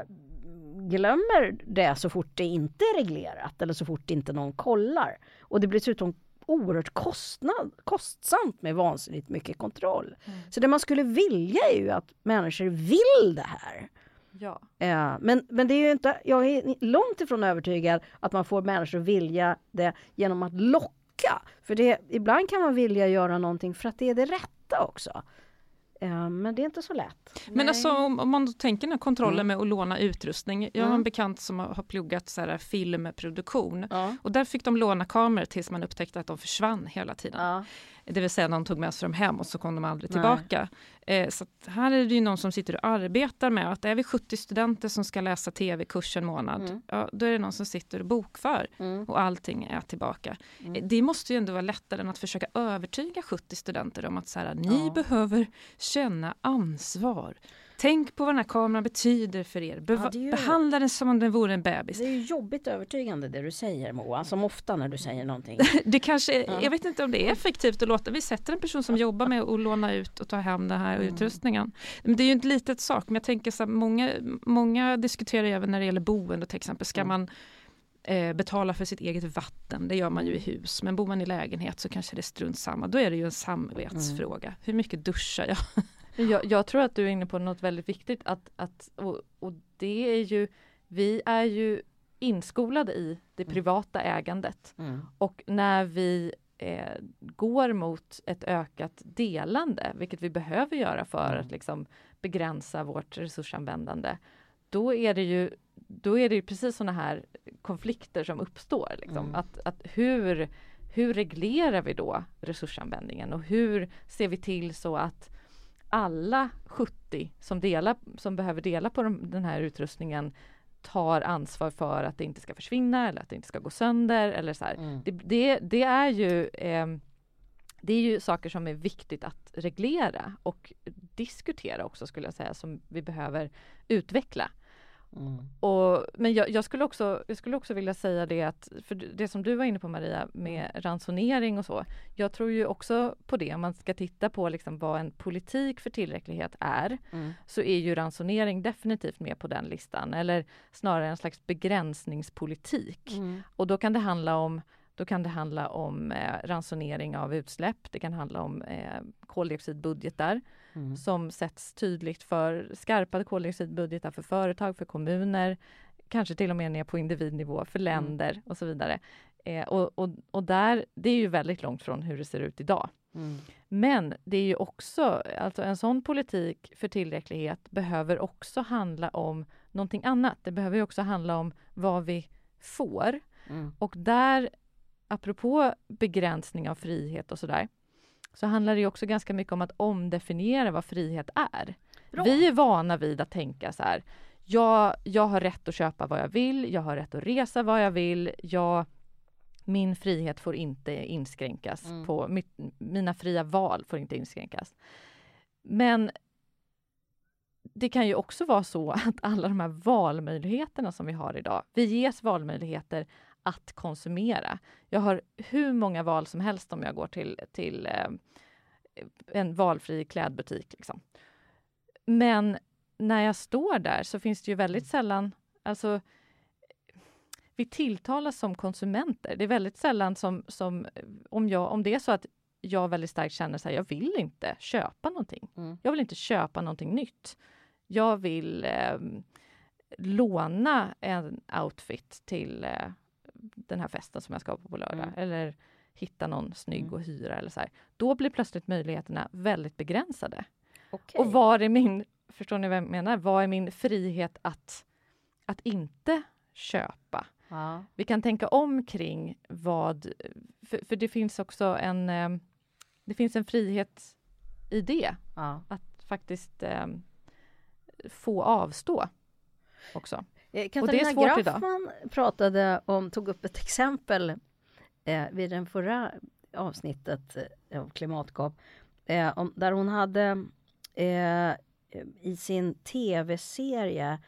glömmer det så fort det inte är reglerat eller så fort inte någon kollar. Och det blir dessutom oerhört kostnad, kostsamt med vansinnigt mycket kontroll. Mm. Så det man skulle vilja är ju att människor vill det här. Ja. Eh, men, men det är ju inte, jag är långt ifrån övertygad att man får människor att vilja det genom att locka. För det, ibland kan man vilja göra någonting för att det är det rätta också. Eh, men det är inte så lätt. Men alltså om man då tänker den här kontrollen mm. med att låna utrustning. Jag har en mm. bekant som har pluggat så här filmproduktion ja. och där fick de låna kameror tills man upptäckte att de försvann hela tiden. Ja. Det vill säga någon tog med sig dem hem och så kom de aldrig tillbaka. Eh, så här är det ju någon som sitter och arbetar med att är vi 70 studenter som ska läsa tv-kurs en månad, mm. ja, då är det någon som sitter och bokför mm. och allting är tillbaka. Mm. Eh, det måste ju ändå vara lättare än att försöka övertyga 70 studenter om att så här, ni ja. behöver känna ansvar. Tänk på vad den här kameran betyder för er. Be ja. Behandla den som om den vore en bebis. Det är ju jobbigt övertygande det du säger Moa, som ofta när du säger någonting. det kanske, ja. Jag vet inte om det är effektivt att låta, vi sätter en person som jobbar med att låna ut och ta hem den här mm. utrustningen. Det är ju en litet sak, men jag tänker så här, många, många diskuterar även när det gäller boende till exempel, ska mm. man eh, betala för sitt eget vatten, det gör man ju i hus, men bor man i lägenhet så kanske det är strunt samma. Då är det ju en samvetsfråga. Mm. Hur mycket duschar jag? Jag, jag, tror att du är inne på något väldigt viktigt att, att och, och, det är ju, vi är ju inskolade i det mm. privata ägandet mm. och när vi eh, går mot ett ökat delande, vilket vi behöver göra för mm. att liksom begränsa vårt resursanvändande, då är det ju, då är det ju precis sådana här konflikter som uppstår. Liksom. Mm. Att, att hur, hur reglerar vi då resursanvändningen och hur ser vi till så att alla 70 som, delar, som behöver dela på de, den här utrustningen tar ansvar för att det inte ska försvinna eller att det inte ska gå sönder eller så mm. det, det, det, är ju eh, det är ju saker som är viktigt att reglera och diskutera också skulle jag säga som vi behöver utveckla. Mm. Och, men jag, jag, skulle också, jag skulle också vilja säga det att, för det som du var inne på Maria med mm. ransonering och så. Jag tror ju också på det, om man ska titta på liksom vad en politik för tillräcklighet är, mm. så är ju ransonering definitivt med på den listan, eller snarare en slags begränsningspolitik. Mm. Och då kan det handla om då kan det handla om eh, ransonering av utsläpp, det kan handla om eh, koldioxidbudgetar mm. som sätts tydligt för skarpa koldioxidbudgetar för företag, för kommuner, kanske till och med ner på individnivå för mm. länder mm. och så vidare. Eh, och, och, och, där, det är ju väldigt långt från hur det ser ut idag. Mm. Men det är ju också, alltså en sån politik för tillräcklighet behöver också handla om någonting annat. Det behöver ju också handla om vad vi får. Mm. Och där, apropå begränsning av frihet och sådär, så handlar det också ganska mycket om att omdefiniera vad frihet är. Bra. Vi är vana vid att tänka så här, jag, jag har rätt att köpa vad jag vill, jag har rätt att resa vad jag vill, jag, min frihet får inte inskränkas, mm. på, mitt, mina fria val får inte inskränkas. men det kan ju också vara så att alla de här valmöjligheterna som vi har idag, vi ges valmöjligheter att konsumera. Jag har hur många val som helst om jag går till, till eh, en valfri klädbutik. Liksom. Men när jag står där så finns det ju väldigt sällan, alltså vi tilltalas som konsumenter. Det är väldigt sällan som, som om, jag, om det är så att jag väldigt starkt känner så här, jag vill inte köpa någonting. Mm. Jag vill inte köpa någonting nytt. Jag vill eh, låna en outfit till eh, den här festen som jag ska på på lördag. Mm. Eller hitta någon snygg mm. och hyra eller så här. Då blir plötsligt möjligheterna väldigt begränsade. Okay. Och var är min, förstår ni vad jag menar, vad är min frihet att, att inte köpa? Ja. Vi kan tänka om kring vad, för, för det finns också en, eh, det finns en frihet i det. Ja. Att faktiskt eh, få avstå också. Eh, Katarina Graffman pratade om, tog upp ett exempel eh, vid den förra avsnittet eh, av Klimatgap. Eh, om, där hon hade eh, i sin tv-serie,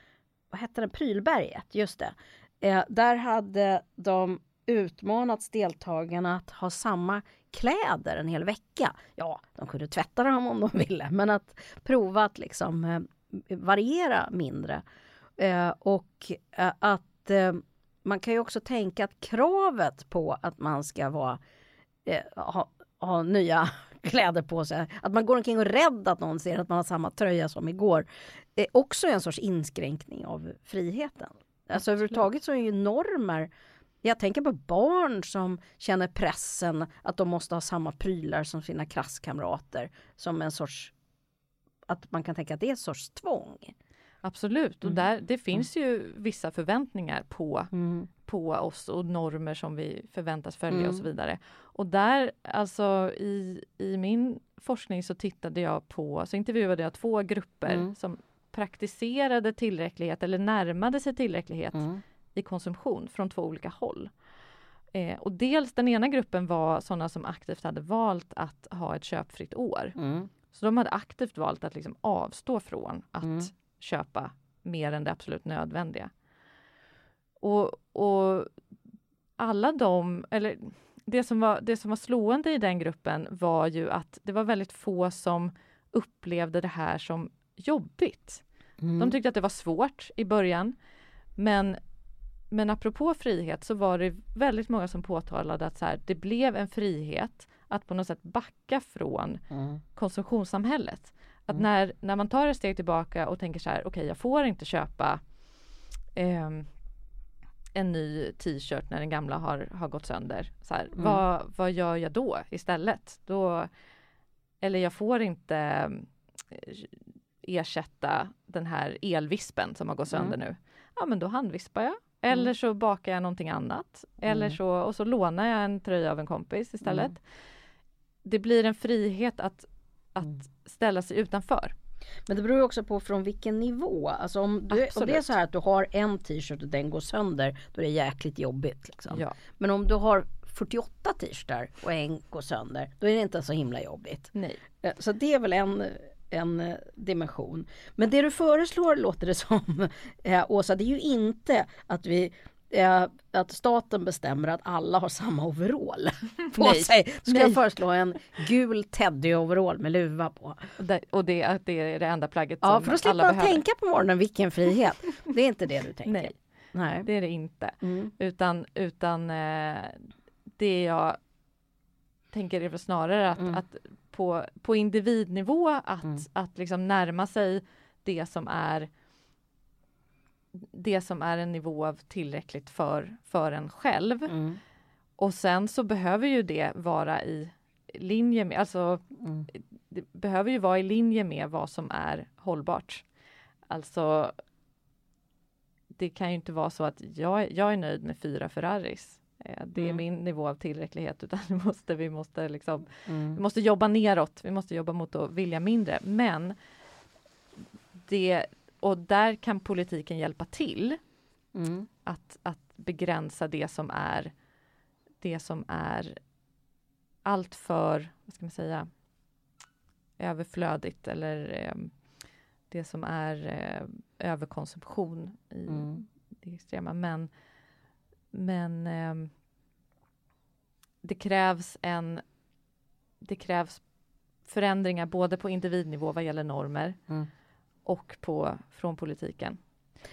vad hette den, Prylberget, just det. Eh, där hade de utmanats deltagarna att ha samma kläder en hel vecka. Ja, de kunde tvätta dem om de ville, men att prova att liksom variera mindre. Eh, och eh, att eh, man kan ju också tänka att kravet på att man ska vara, eh, ha, ha nya kläder på sig, att man går omkring och är rädd att någon ser att man har samma tröja som igår, är också en sorts inskränkning av friheten. Alltså överhuvudtaget så är ju normer jag tänker på barn som känner pressen att de måste ha samma prylar som sina klasskamrater. Som en sorts, att man kan tänka att det är en sorts tvång. Absolut, och mm. där, det finns mm. ju vissa förväntningar på, mm. på oss och normer som vi förväntas följa mm. och så mm. vidare. Och där, alltså i, i min forskning så tittade jag på, så intervjuade jag två grupper mm. som praktiserade tillräcklighet eller närmade sig tillräcklighet i konsumtion från två olika håll. Eh, och dels den ena gruppen var sådana som aktivt hade valt att ha ett köpfritt år. Så de hade aktivt valt att liksom avstå från att köpa mer än det absolut nödvändiga. Och, och alla de, eller det som, var, det som var slående i den gruppen var ju att det var väldigt få som upplevde det här som jobbigt. Mm. De tyckte att det var svårt i början. Men, men apropå frihet så var det väldigt många som påtalade att så här, det blev en frihet att på något sätt backa från mm. konsumtionssamhället. Att mm. när, när man tar ett steg tillbaka och tänker så här, okej okay, jag får inte köpa eh, en ny t-shirt när den gamla har, har gått sönder. Så här, mm. vad, vad gör jag då istället? Då, eller jag får inte eh, ersätta den här elvispen som har gått sönder mm. nu. Ja men då handvispar jag. Eller mm. så bakar jag någonting annat. Eller mm. så, och så lånar jag en tröja av en kompis istället. Mm. Det blir en frihet att att mm. ställa sig utanför. Men det beror också på från vilken nivå. Alltså om, du, om det är så här att du har en t-shirt och den går sönder, då är det jäkligt jobbigt. Liksom. Ja. Men om du har 48 t-shirtar och en går sönder, då är det inte så himla jobbigt. Nej. Eh, så det är väl en, en eh, dimension. Men det du föreslår låter det som, eh, Åsa, det är ju inte att vi eh, att staten bestämmer att alla har samma overall på Nej. sig. Ska Nej. jag föreslå en gul teddy-overall med luva på. Det, och det, det är det enda plagget ja, som för då slipper man behöver. tänka på morgonen vilken frihet. Det är inte det du tänker. Nej, Nej. det är det inte. Mm. Utan, utan eh, det jag tänker är snarare att, mm. att på, på individnivå att, mm. att liksom närma sig det som är det som är en nivå av tillräckligt för, för en själv. Mm. Och sen så behöver ju det vara i linje med, alltså mm. det behöver ju vara i linje med vad som är hållbart. Alltså det kan ju inte vara så att jag, jag är nöjd med fyra Ferraris. Eh, det är mm. min nivå av tillräcklighet utan måste, vi måste liksom, mm. vi måste jobba neråt. Vi måste jobba mot att vilja mindre. Men det, och där kan politiken hjälpa till mm. att, att begränsa det som är det som är allt för, vad ska man säga, överflödigt eller eh, det som är eh, överkonsumtion i mm. det extrema. Men, men eh, det krävs en det krävs förändringar både på individnivå vad gäller normer mm. Och på, från politiken.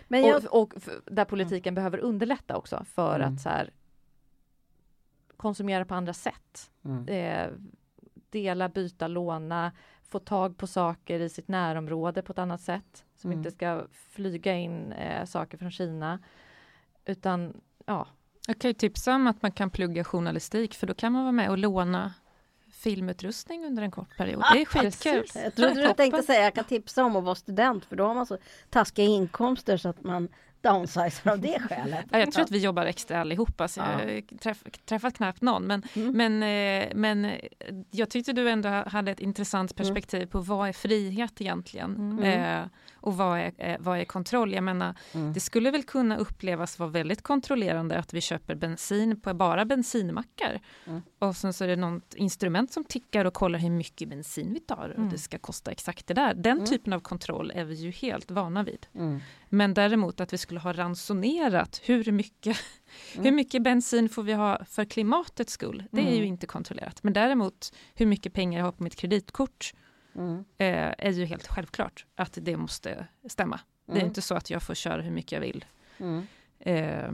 Men jag... och, och där politiken mm. behöver underlätta också för mm. att så här, konsumera på andra sätt. Mm. Eh, dela, byta, låna, få tag på saker i sitt närområde på ett annat sätt. Som mm. inte ska flyga in eh, saker från Kina. Utan ja. Jag kan ju tipsa om att man kan plugga journalistik för då kan man vara med och låna filmutrustning under en kort period. Ah, det är skitkul. Jag trodde du tänkte säga jag kan tipsa om att vara student för då har man så taskiga inkomster så att man downsizer av det skälet. Ja, jag tror att vi jobbar extra allihopa, så ja. jag har träff, träffat knappt någon. Men, mm. men, eh, men jag tyckte du ändå hade ett intressant mm. perspektiv mm. på vad är frihet egentligen? Mm. Eh, och vad är, eh, vad är kontroll? Jag menar, mm. det skulle väl kunna upplevas vara väldigt kontrollerande att vi köper bensin på bara bensinmackar. Mm. Och sen så är det något instrument som tickar och kollar hur mycket bensin vi tar och det ska kosta exakt det där. Den typen av kontroll är vi ju helt vana vid. Men däremot att vi skulle ha ransonerat hur mycket, mm. hur mycket bensin får vi ha för klimatets skull. Det är ju mm. inte kontrollerat. Men däremot hur mycket pengar jag har på mitt kreditkort mm. eh, är ju helt självklart att det måste stämma. Det är mm. inte så att jag får köra hur mycket jag vill. Mm. Eh,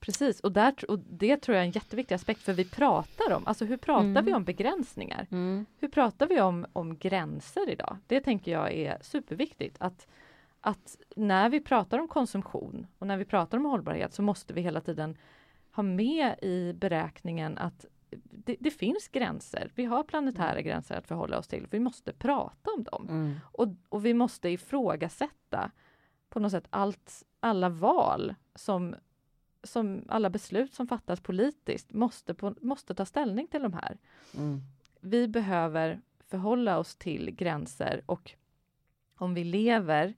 Precis, och, där, och det tror jag är en jätteviktig aspekt för vi pratar om, alltså hur pratar mm. vi om begränsningar? Mm. Hur pratar vi om, om gränser idag? Det tänker jag är superviktigt att att när vi pratar om konsumtion och när vi pratar om hållbarhet så måste vi hela tiden ha med i beräkningen att det, det finns gränser. Vi har planetära mm. gränser att förhålla oss till. Vi måste prata om dem. Mm. Och, och vi måste ifrågasätta på något sätt allt, alla val som, som alla beslut som fattas politiskt måste, på, måste ta ställning till de här. Mm. Vi behöver förhålla oss till gränser och om vi lever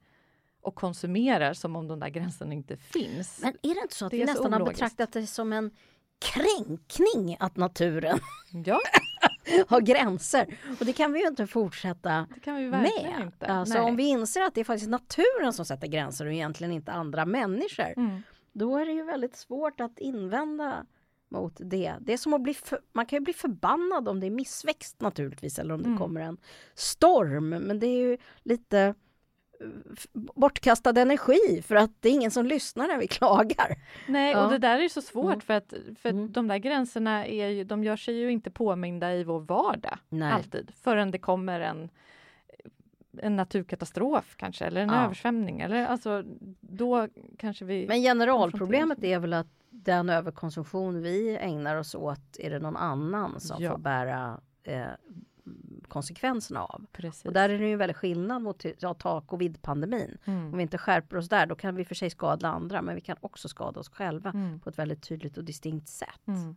och konsumerar som om de där gränserna inte finns. Men är det inte så att det vi nästan har betraktat det som en kränkning att naturen ja. har gränser? Och det kan vi ju inte fortsätta det kan vi med. Inte. Alltså, om vi inser att det är faktiskt naturen som sätter gränser och egentligen inte andra människor. Mm. Då är det ju väldigt svårt att invända mot det. Det är som att bli för, man kan ju bli förbannad om det är missväxt naturligtvis eller om det mm. kommer en storm. Men det är ju lite bortkastad energi för att det är ingen som lyssnar när vi klagar. Nej, ja. och det där är så svårt mm. för att för mm. de där gränserna är ju, de gör sig ju inte påminda i vår vardag Nej. alltid förrän det kommer en en naturkatastrof kanske eller en ja. översvämning eller alltså då kanske vi Men generalproblemet är väl att den överkonsumtion vi ägnar oss åt är det någon annan som ja. får bära eh, konsekvenserna av. Precis. Och där är det ju väldigt skillnad mot ja, ta covid-pandemin. Mm. Om vi inte skärper oss där då kan vi för sig skada andra men vi kan också skada oss själva mm. på ett väldigt tydligt och distinkt sätt. Mm.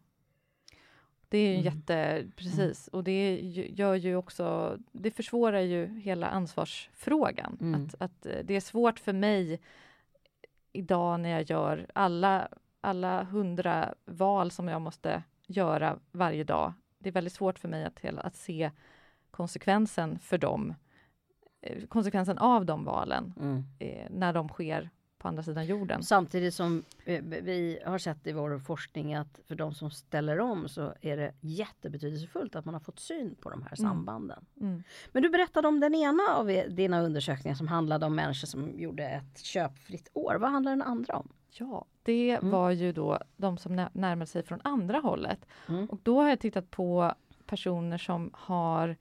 Det är ju mm. jätte, precis, och det gör ju också, det försvårar ju hela ansvarsfrågan. Mm. Att, att eh, det är svårt för mig idag när jag gör alla, alla hundra val som jag måste göra varje dag. Det är väldigt svårt för mig att, att se konsekvensen för dem, eh, konsekvensen av de valen mm. eh, när de sker på andra sidan jorden. Samtidigt som eh, vi har sett i vår forskning att för de som ställer om så är det jättebetydelsefullt att man har fått syn på de här mm. sambanden. Mm. Mm. Men du berättade om den ena av dina undersökningar som handlade om människor som gjorde ett köpfritt år. Vad handlar den andra om? Ja, det mm. var ju då de som närmade sig från andra hållet. Mm. Och då har jag tittat på personer som har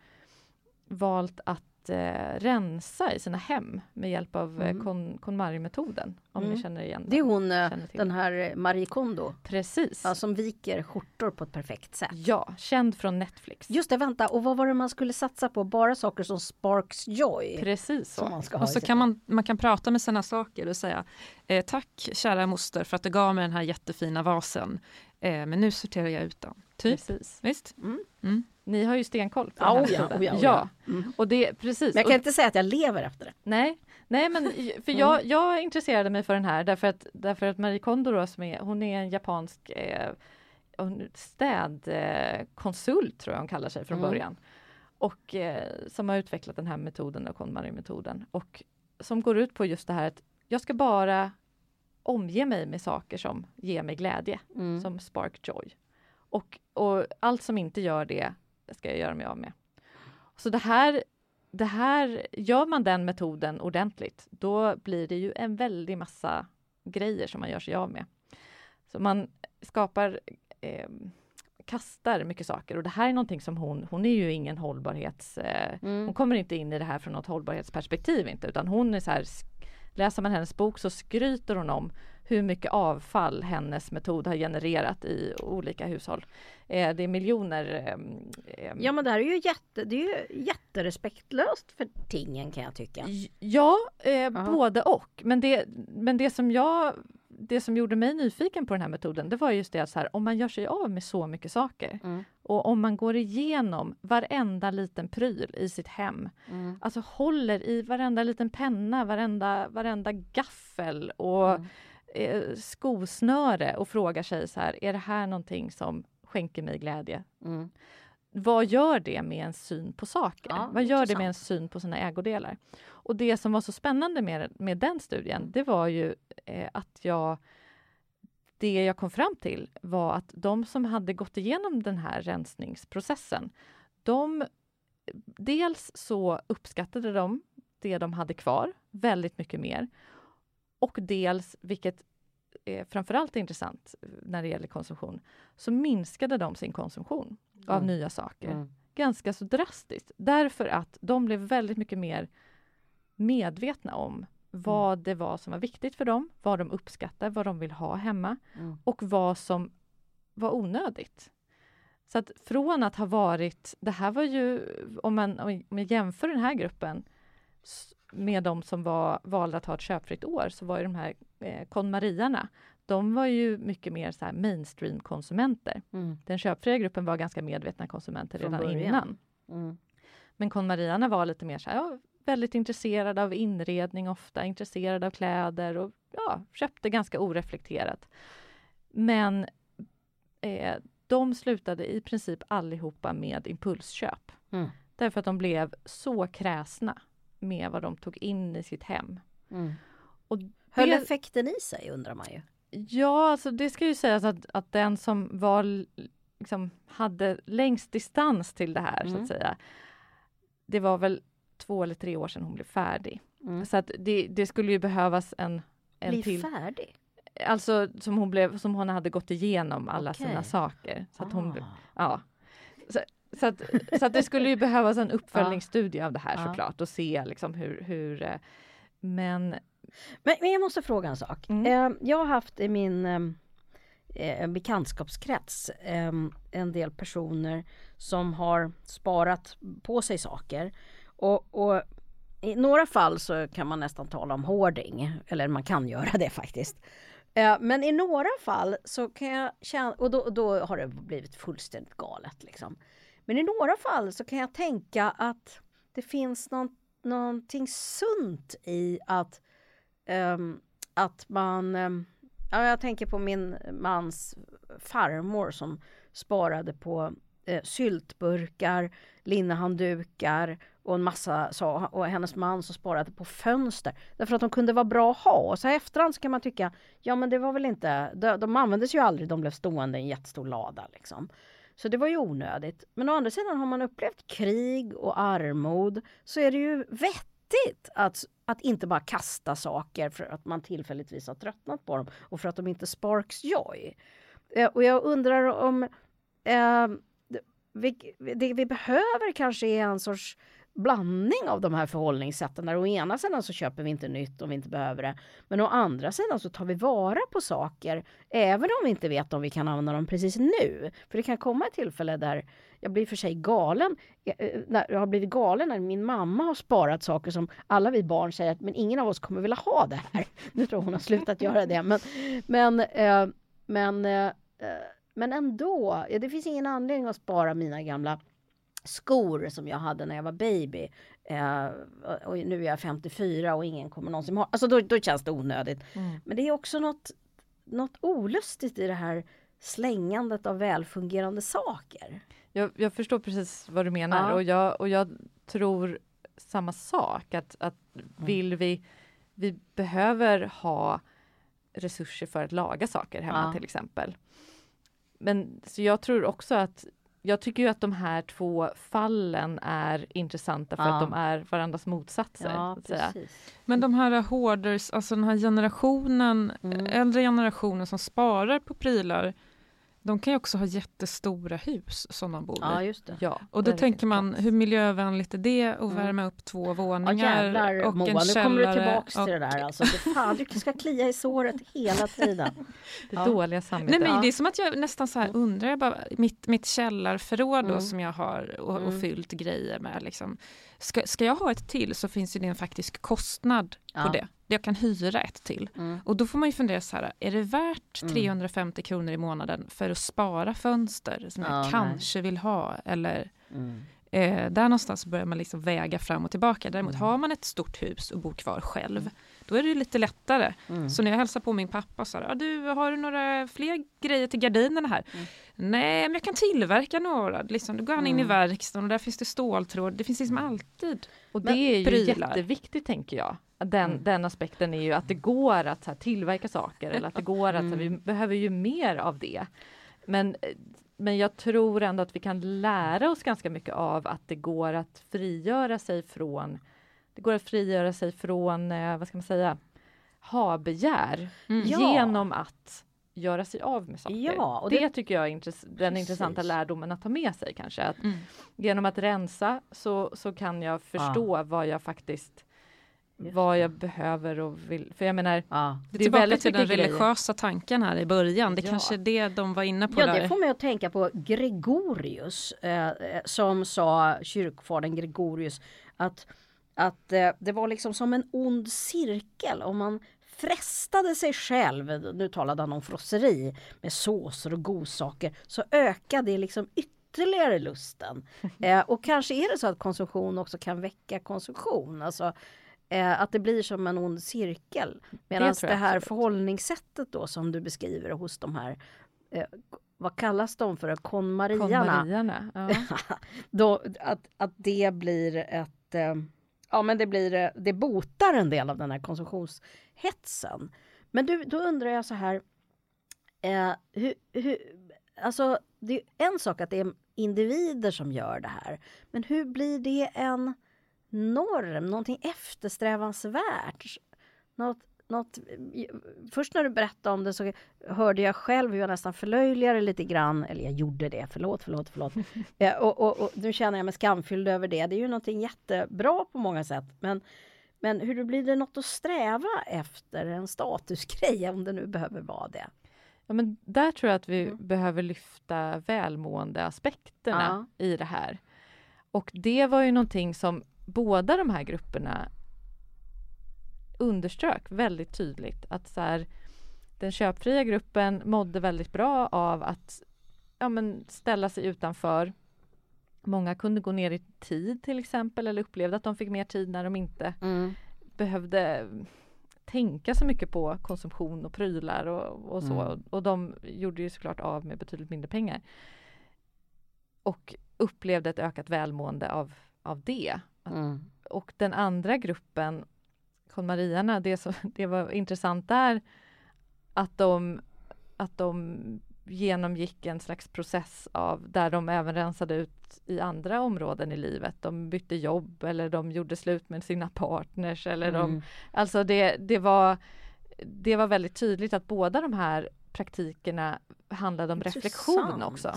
valt att eh, rensa i sina hem med hjälp av eh, mm. kon, KonMari-metoden. Om mm. ni känner igen den. Det är hon, eh, den här eh, Marie Kondo. Precis. Ja, som viker skjortor på ett perfekt sätt. Ja, känd från Netflix. Just det, vänta, och vad var det man skulle satsa på? Bara saker som sparks joy? Precis så. och så kan man, man kan prata med sina saker och säga eh, Tack kära moster för att du gav mig den här jättefina vasen. Eh, men nu sorterar jag ut den. Typ. Precis. Visst? Mm. Mm. Ni har ju stenkoll på ja, den här oh ja, oh ja, ja. Mm. Och det, precis. Men jag kan inte säga att jag lever efter det. Nej, Nej men för jag, mm. jag intresserade mig för den här därför att, därför att Marie Kondo då, som är, hon är en japansk eh, städkonsult tror jag hon kallar sig från mm. början. och eh, som har utvecklat den här metoden, KonMari-metoden och som går ut på just det här att jag ska bara omge mig med saker som ger mig glädje, mm. som spark joy. Och, och allt som inte gör det ska jag göra mig av med. Så det här, det här, gör man den metoden ordentligt, då blir det ju en väldig massa grejer som man gör sig av med. Så man skapar eh, kastar mycket saker och det här är någonting som hon, hon är ju ingen hållbarhets... Eh, mm. Hon kommer inte in i det här från något hållbarhetsperspektiv inte utan hon är så här, läser man hennes bok så skryter hon om hur mycket avfall hennes metod har genererat i olika hushåll. Eh, det är miljoner. Eh, ja men det här är ju, jätte, det är ju jätterespektlöst för tingen kan jag tycka. Ja, eh, både och. Men det, men det som jag det som gjorde mig nyfiken på den här metoden, det var just det att här, om man gör sig av med så mycket saker mm. och om man går igenom varenda liten pryl i sitt hem, mm. alltså håller i varenda liten penna, varenda, varenda gaffel och mm. eh, skosnöre och frågar sig så här, är det här någonting som skänker mig glädje? Mm. Vad gör det med en syn på saker? Ja, Vad gör det med en syn på sina ägodelar? Och det som var så spännande med, med den studien, det var ju eh, att jag det jag kom fram till var att de som hade gått igenom den här rensningsprocessen, de dels så uppskattade de det de hade kvar väldigt mycket mer. Och dels, vilket är framförallt är intressant när det gäller konsumtion, så minskade de sin konsumtion mm. av nya saker. Mm. Ganska så drastiskt, därför att de blev väldigt mycket mer medvetna om vad mm. det var som var viktigt för dem, vad de uppskattar, vad de vill ha hemma mm. och vad som var onödigt. Så att från att ha varit, det här var ju, om man, om man jämför den här gruppen med de som var, valde att ha ett köpfritt år, så var ju de här eh, KonMariarna, de var ju mycket mer så mainstream-konsumenter. Mm. Den köpfria gruppen var ganska medvetna konsumenter redan innan. Mm. Men KonMariarna var lite mer så här, ja, väldigt intresserade av inredning ofta, intresserade av kläder och ja, köpte ganska oreflekterat. Men eh, de slutade i princip allihopa med impulsköp. Mm. Därför att de blev så kräsna med vad de tog in i sitt hem. Mm. Och det, Höll effekten i sig undrar man ju? Ja, alltså det ska ju sägas att, att den som var liksom, hade längst distans till det här mm. så att mm. säga. Det var väl två eller tre år sedan hon blev färdig. Mm. Så att det, det, skulle ju behövas en, en Bli till. färdig? Alltså som hon, blev, som hon hade gått igenom alla okay. sina saker. Så att hon, ah. ja. Så, så, att, så att det skulle ju behövas en uppföljningsstudie av det här såklart och se liksom hur, hur eh, men... men... Men jag måste fråga en sak. Mm. Eh, jag har haft i min eh, bekantskapskrets en del personer som har sparat på sig saker och, och, i några fall så kan man nästan tala om hoarding, eller man kan göra det faktiskt. Eh, men i några fall så kan jag känna, och då, då har det blivit fullständigt galet liksom. Men i några fall så kan jag tänka att det finns någon, någonting sunt i att, um, att man um, Ja, jag tänker på min mans farmor som sparade på eh, syltburkar, linnehanddukar och en massa så, och hennes man som sparade på fönster därför att de kunde vara bra att ha. Och så här efterhand så kan man tycka, ja men det var väl inte, de, de användes ju aldrig, de blev stående i en jättestor lada liksom. Så det var ju onödigt. Men å andra sidan har man upplevt krig och armod så är det ju viktigt att, att inte bara kasta saker för att man tillfälligtvis har tröttnat på dem och för att de inte sparks joy. Eh, och jag undrar om eh, vi, det vi behöver kanske är en sorts blandning av de här förhållningssätten. Där å ena sidan så köper vi inte nytt om vi inte behöver det. Men å andra sidan så tar vi vara på saker även om vi inte vet om vi kan använda dem precis nu. För det kan komma ett tillfälle där jag blir för sig galen. Eh, eh, jag har blivit galen när min mamma har sparat saker som alla vi barn säger att men ingen av oss kommer vilja ha det här. Nu tror hon har slutat göra det. Men, men, eh, men, men ändå, det finns ingen anledning att spara mina gamla skor som jag hade när jag var baby. Eh, och nu är jag 54 och ingen kommer någonsin ha. Alltså då, då känns det onödigt. Mm. Men det är också något, något olustigt i det här slängandet av välfungerande saker. Jag, jag förstår precis vad du menar Ja. och, jag, och jag tror samma sak att, att Mm. vill vi, vi behöver ha resurser för att laga saker hemma Ja. till exempel. Men så jag tror också att jag tycker ju att de här två fallen är intressanta för Ja. att de är varandras motsatser. Ja, så att säga. precis. Men de här hoarders, alltså den här generationen, Mm. äldre generationen som sparar på prylar, de kan ju också ha jättestora hus som de bor Ja, i. just det. Ja, Och då tänker man, hur miljövänligt är det att Mm. värma upp två Ja våningar jävlar och Moa, en nu källare? kommer du tillbaks till och- det där alltså. Det fan, du ska klia i såret hela tiden. Det Ja. dåliga Nej samvetet. men Ja. det är som att jag nästan så här undrar, jag bara, mitt, mitt källarförråd då Mm. som jag har och, och Mm. fyllt grejer med. Liksom. Ska, ska jag ha ett till så finns det en faktisk kostnad Ja. på det. Jag kan hyra ett till. Mm. Och då får man ju fundera så här, är det värt Mm. 350 kronor i månaden för att spara fönster som Ja, jag nej. kanske vill ha? Eller Mm. eh, där någonstans börjar man liksom väga fram och tillbaka. Däremot Mm. har man ett stort hus och bor kvar själv, då är det lite lättare. Mm. Så när jag hälsar på min pappa så här, ah, du har du några fler grejer till gardinerna här? Mm. Nej, men jag kan tillverka några. Liksom, då går han in i Mm. verkstaden och där finns det ståltråd. Det finns liksom alltid. Och det är ju prylar. jätteviktigt tänker jag. Den, Mm. den aspekten är ju att det går att här, tillverka saker eller att det går att så här, vi Mm. behöver ju mer av det. Men, men jag tror ändå att vi kan lära oss ganska mycket av att det går att frigöra sig från det går att frigöra sig från, eh, vad ska man säga, ha-begär Mm. Ja. genom att göra sig av med saker. Ja, och det, det- tycker jag är intress- den Precis. intressanta lärdomen att ta med sig kanske. Att Mm. genom att rensa så, så kan jag förstå vad jag faktiskt Just vad det. jag behöver och vill. För jag menar, Ja. Det är Det är tillbaka väldigt till den grejer. religiösa tanken här i början. Det Ja. kanske är det de var inne på Ja, där. det får mig att tänka på Gregorius eh, eh, som sa, kyrkfadern Gregorius, att, att eh, det var liksom som en ond cirkel om man frestade sig själv, nu talade han om frosseri, med såser och godsaker, så ökade det liksom ytterligare lusten. Eh, och kanske är det så att konsumtion också kan väcka konsumtion. Alltså, eh, att det blir som en ond cirkel. Medan det, jag här absolut. förhållningssättet då som du beskriver hos de här eh, vad kallas de för? Konmariarna. konmariarna. Ja. Då, att, att det blir ett... Ja men det blir eh, det botar en del av den här konsumtionshetsen. Men du, då undrar jag så här. Eh, hur, hur, alltså det är en sak att det är individer som gör det här. Men hur blir det en norm, någonting eftersträvansvärt? Något, något, först när du berättade om det så hörde jag själv hur jag nästan förlöjligade lite grann, eller jag gjorde det, förlåt, förlåt, förlåt. Eh, och, och, och nu känner jag mig skamfylld över det. Det är ju någonting jättebra på många sätt. Men, men hur blir det något att sträva efter, en statusgrej om det nu behöver vara det? Ja, men där tror jag att vi Mm. behöver lyfta välmåendeaspekterna i det här. Och det var ju någonting som båda de här grupperna underströk väldigt tydligt att så här, den köpfria gruppen mådde väldigt bra av att ja, men ställa sig utanför. Många kunde gå ner i tid till exempel eller upplevde att de fick mer tid när de inte behövde tänka så mycket på konsumtion och prylar och, och så. Mm. Och de gjorde ju såklart av med betydligt mindre pengar. Och upplevde ett ökat välmående av, av det. Mm. Och den andra gruppen, konmariarna, det, som, det var intressant där att de, att de genomgick en slags process av där de även rensade ut i andra områden i livet. De bytte jobb eller de gjorde slut med sina partners eller de Mm. Alltså det, det, var, det var väldigt tydligt att båda de här praktikerna handlade om reflektion Intressant. också.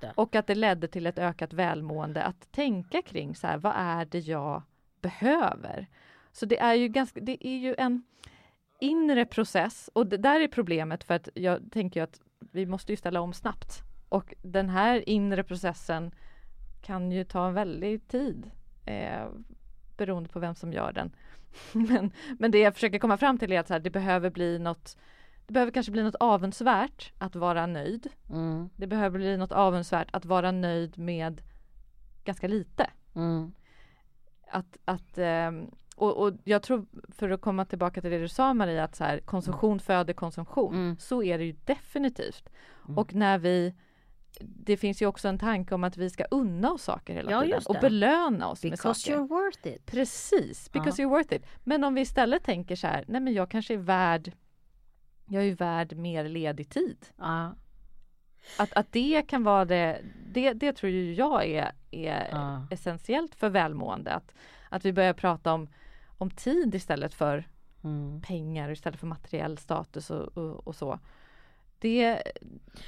Ja. Och att det ledde till ett ökat välmående att tänka kring så här, vad är det jag behöver? Så det är ju ganska, det är ju en inre process och det där är problemet för att jag tänker att vi måste ju ställa om snabbt och den här inre processen kan ju ta en väldig tid eh, beroende på vem som gör den. men, men det jag försöker komma fram till är att här, det behöver bli något det behöver kanske bli något avundsvärt att vara nöjd. Mm. Det behöver bli något avundsvärt att vara nöjd med ganska lite. Mm. Att, att, ehm, och, och jag tror, för att komma tillbaka till det du sa Maria, att så här, konsumtion föder konsumtion. Mm. Så är det ju definitivt. Mm. Och när vi det finns ju också en tanke om att vi ska unna oss saker hela Ja, tiden och belöna oss Because med saker. you're worth it. Precis, because you're worth it. Men om vi istället tänker så här, nej men jag kanske är värd jag är ju värd mer ledig tid. Ja. Att, att det kan vara det, det, det tror ju jag är, är Ja. essentiellt för välmående. Att, att vi börjar prata om, om tid istället för Mm. pengar, istället för materiell status och, och, och så. Det,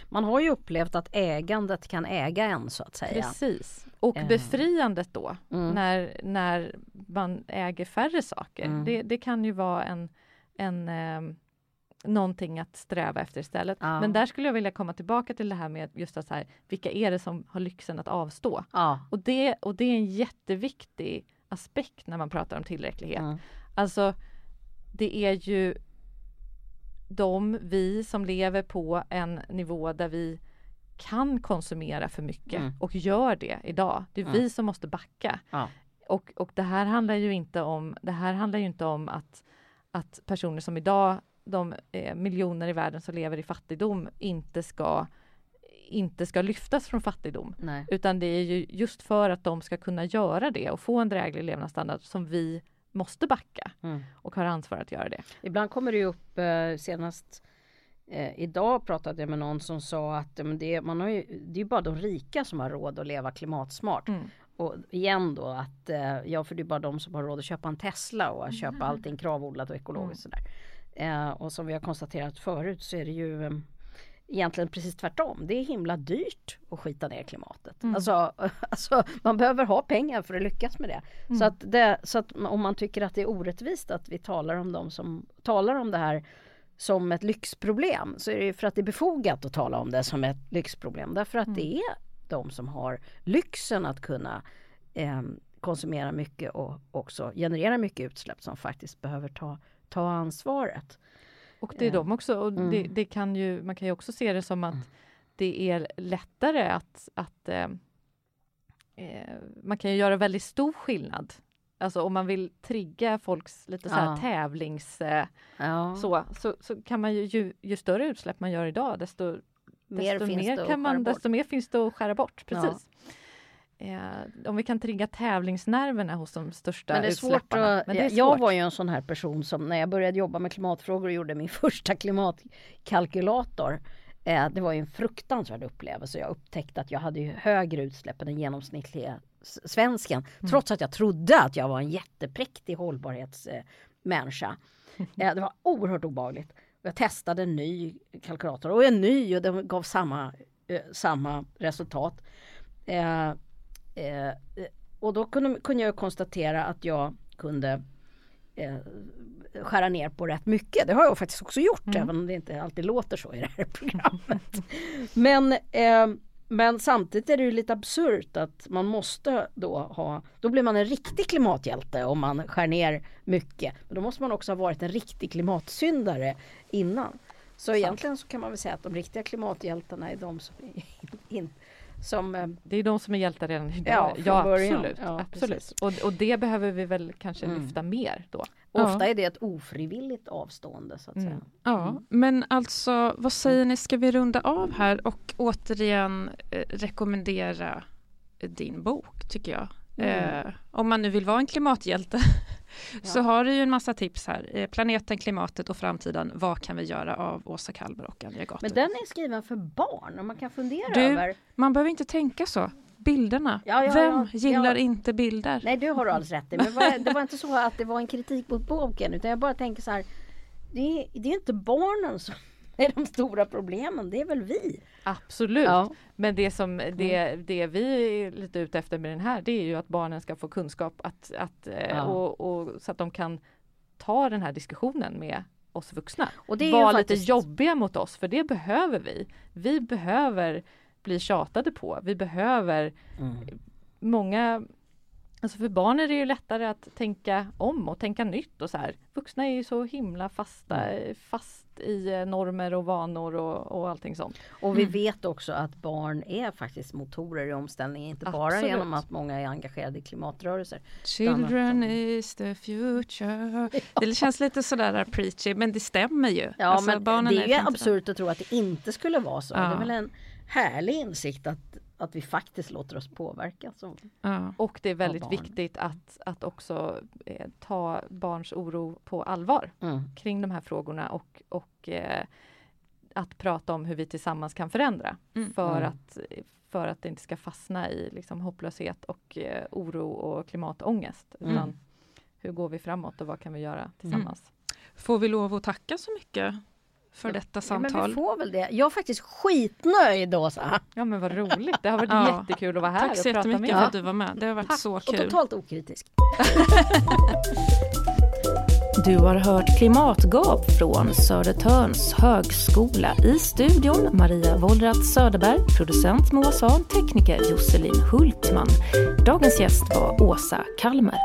Man har ju upplevt att ägandet kan äga en så att säga. Precis. Och Eh. befriandet då, Mm. när, när man äger färre saker. Mm. Det, det kan ju vara en, en eh, någonting att sträva efter istället. Ja. Men där skulle jag vilja komma tillbaka till det här med just att så här, vilka är det som har lyxen att avstå? Ja. Och det, och det är en jätteviktig aspekt när man pratar om tillräcklighet. Mm. Alltså, det är ju de, vi som lever på en nivå där vi kan konsumera för mycket Mm. och gör det idag. Det är Mm. vi som måste backa. Ja. Och, och det här handlar ju inte om, det här handlar ju inte om att, att personer som idag, de eh, miljoner i världen som lever i fattigdom, inte ska, inte ska lyftas från fattigdom. Nej. Utan det är ju just för att de ska kunna göra det och få en dräglig levnadsstandard som vi måste backa Mm. och har ansvar att göra det. Ibland kommer det upp eh, senast eh, idag pratade jag med någon som sa att eh, det, man har ju, det är bara de rika som har råd att leva klimatsmart. Mm. Och igen då att eh, ja för det är bara de som har råd att köpa en Tesla och att köpa allting kravodlat och ekologiskt sådär. Eh, och som vi har konstaterat förut så är det ju egentligen precis tvärtom. Det är himla dyrt att skita ner klimatet. Mm. Alltså, alltså man behöver ha pengar för att lyckas med det. Mm. Så, att det. så att om man tycker att det är orättvist att vi talar om dem som talar om det här som ett lyxproblem så är det för att det är befogat att tala om det som ett lyxproblem. Därför att det är de som har lyxen att kunna eh, konsumera mycket och också generera mycket utsläpp som faktiskt behöver ta, ta ansvaret. Och det är de också. Och Mm. det, det kan ju, man kan ju också se det som att det är lättare att, att eh, eh, man kan ju göra väldigt stor skillnad. Alltså om man vill trigga folks lite så här Ja. tävlings... Eh, Ja, så, så, så kan man ju, ju, ju större utsläpp man gör idag desto, mer desto mer kan man, bort. desto mer finns det att skära bort. Ja. Eh, om vi kan trigga tävlingsnerverna hos de största Men det är svårt att, Men det är Jag svårt. var ju en sån här person som när jag började jobba med klimatfrågor och gjorde min första klimatkalkylator. Eh, det var ju en fruktansvärd upplevelse. Jag upptäckte att jag hade högre utsläpp än den genomsnittliga svensken. Mm. Trots att jag trodde att jag var en jättepräktig hållbarhetsmänniska. Eh, det var oerhört obehagligt. Jag testade en ny kalkylator och en ny och den gav samma, eh, samma resultat. Eh, och då kunde, kunde jag konstatera att jag kunde eh, skära ner på rätt mycket. Det har jag faktiskt också gjort Mm. även om det inte alltid låter så i det här programmet. men, eh, men samtidigt är det ju lite absurt att man måste då ha, då blir man en riktig klimathjälte om man skär ner mycket. Men då måste man också ha varit en riktig klimatsyndare innan. Så egentligen så kan man väl säga att de riktiga klimathjältarna är de som, in, som eh, Det är de som är hjältar redan idag. Ja, Ja, absolut. Ja, absolut. Och, och det behöver vi väl kanske Mm. lyfta mer då. Ofta Ja. är det ett ofrivilligt avstående så att Mm. säga. Ja, men alltså vad säger ni, ska vi runda av här och återigen eh, rekommendera eh, din bok tycker jag. Mm. Eh, om man nu vill vara en klimathjälte så Ja. har du ju en massa tips här. Eh, planeten, klimatet och framtiden. Vad kan vi göra av Åsa Kalber och Anja Gator? Men den är skriven för barn och man kan fundera Du- över. Man behöver inte tänka så. Bilderna. Ja, ja, Vem gillar inte bilder? Nej, det har du alldeles rätt i. Men var, det var inte så att det var en kritik mot boken utan jag bara tänker så här. Det är, det är inte barnen som är de stora problemen, det är väl vi. Absolut. Ja, Men det som det, det vi är lite ute efter med den här det är ju att barnen ska få kunskap att, att, eh, Ja. och, och, så att de kan ta den här diskussionen med oss vuxna. och det är Var ju lite faktiskt, jobbiga mot oss för det behöver vi. Vi behöver bli tjatade på. Vi behöver Mm. många Alltså för barn är det ju lättare att tänka om och tänka nytt och så här. Vuxna är ju så himla fasta, Mm. fast i eh, normer och vanor och, och allting sånt. Och vi Mm. vet också att barn är faktiskt motorer i omställningen. Inte bara Absolut. genom att många är engagerade i klimatrörelser. Children is the future. Det känns lite sådär preachy men det stämmer ju. Ja Alltså, men barnen det är ju absurt att tro att det inte skulle vara så. Ja. Det är väl en härlig insikt att, att vi faktiskt låter oss påverka. Som, Ja. Och det är väldigt viktigt att, att också eh, ta barns oro på allvar mm. kring de här frågorna och, och eh, att prata om hur vi tillsammans kan förändra Mm. för, Mm. Att, för att det inte ska fastna i liksom, hopplöshet och eh, oro och klimatångest. Mm. Utan hur går vi framåt och vad kan vi göra tillsammans? Får vi lov att tacka så mycket för detta Ja, men samtal? vi får väl det. Jag är faktiskt skitnöjd Åsa. Ja men vad roligt, det har varit Ja. jättekul att vara här Tack så och prata med jättemycket er. för att du var med. Det har varit så Och kul. totalt okritisk. Du har hört Klimatgap från Södertörns högskola. I studion Maria Wollratz Söderberg, producent Moa Svahn, tekniker Josselin Hultman. Dagens gäst var Åsa Kalmer.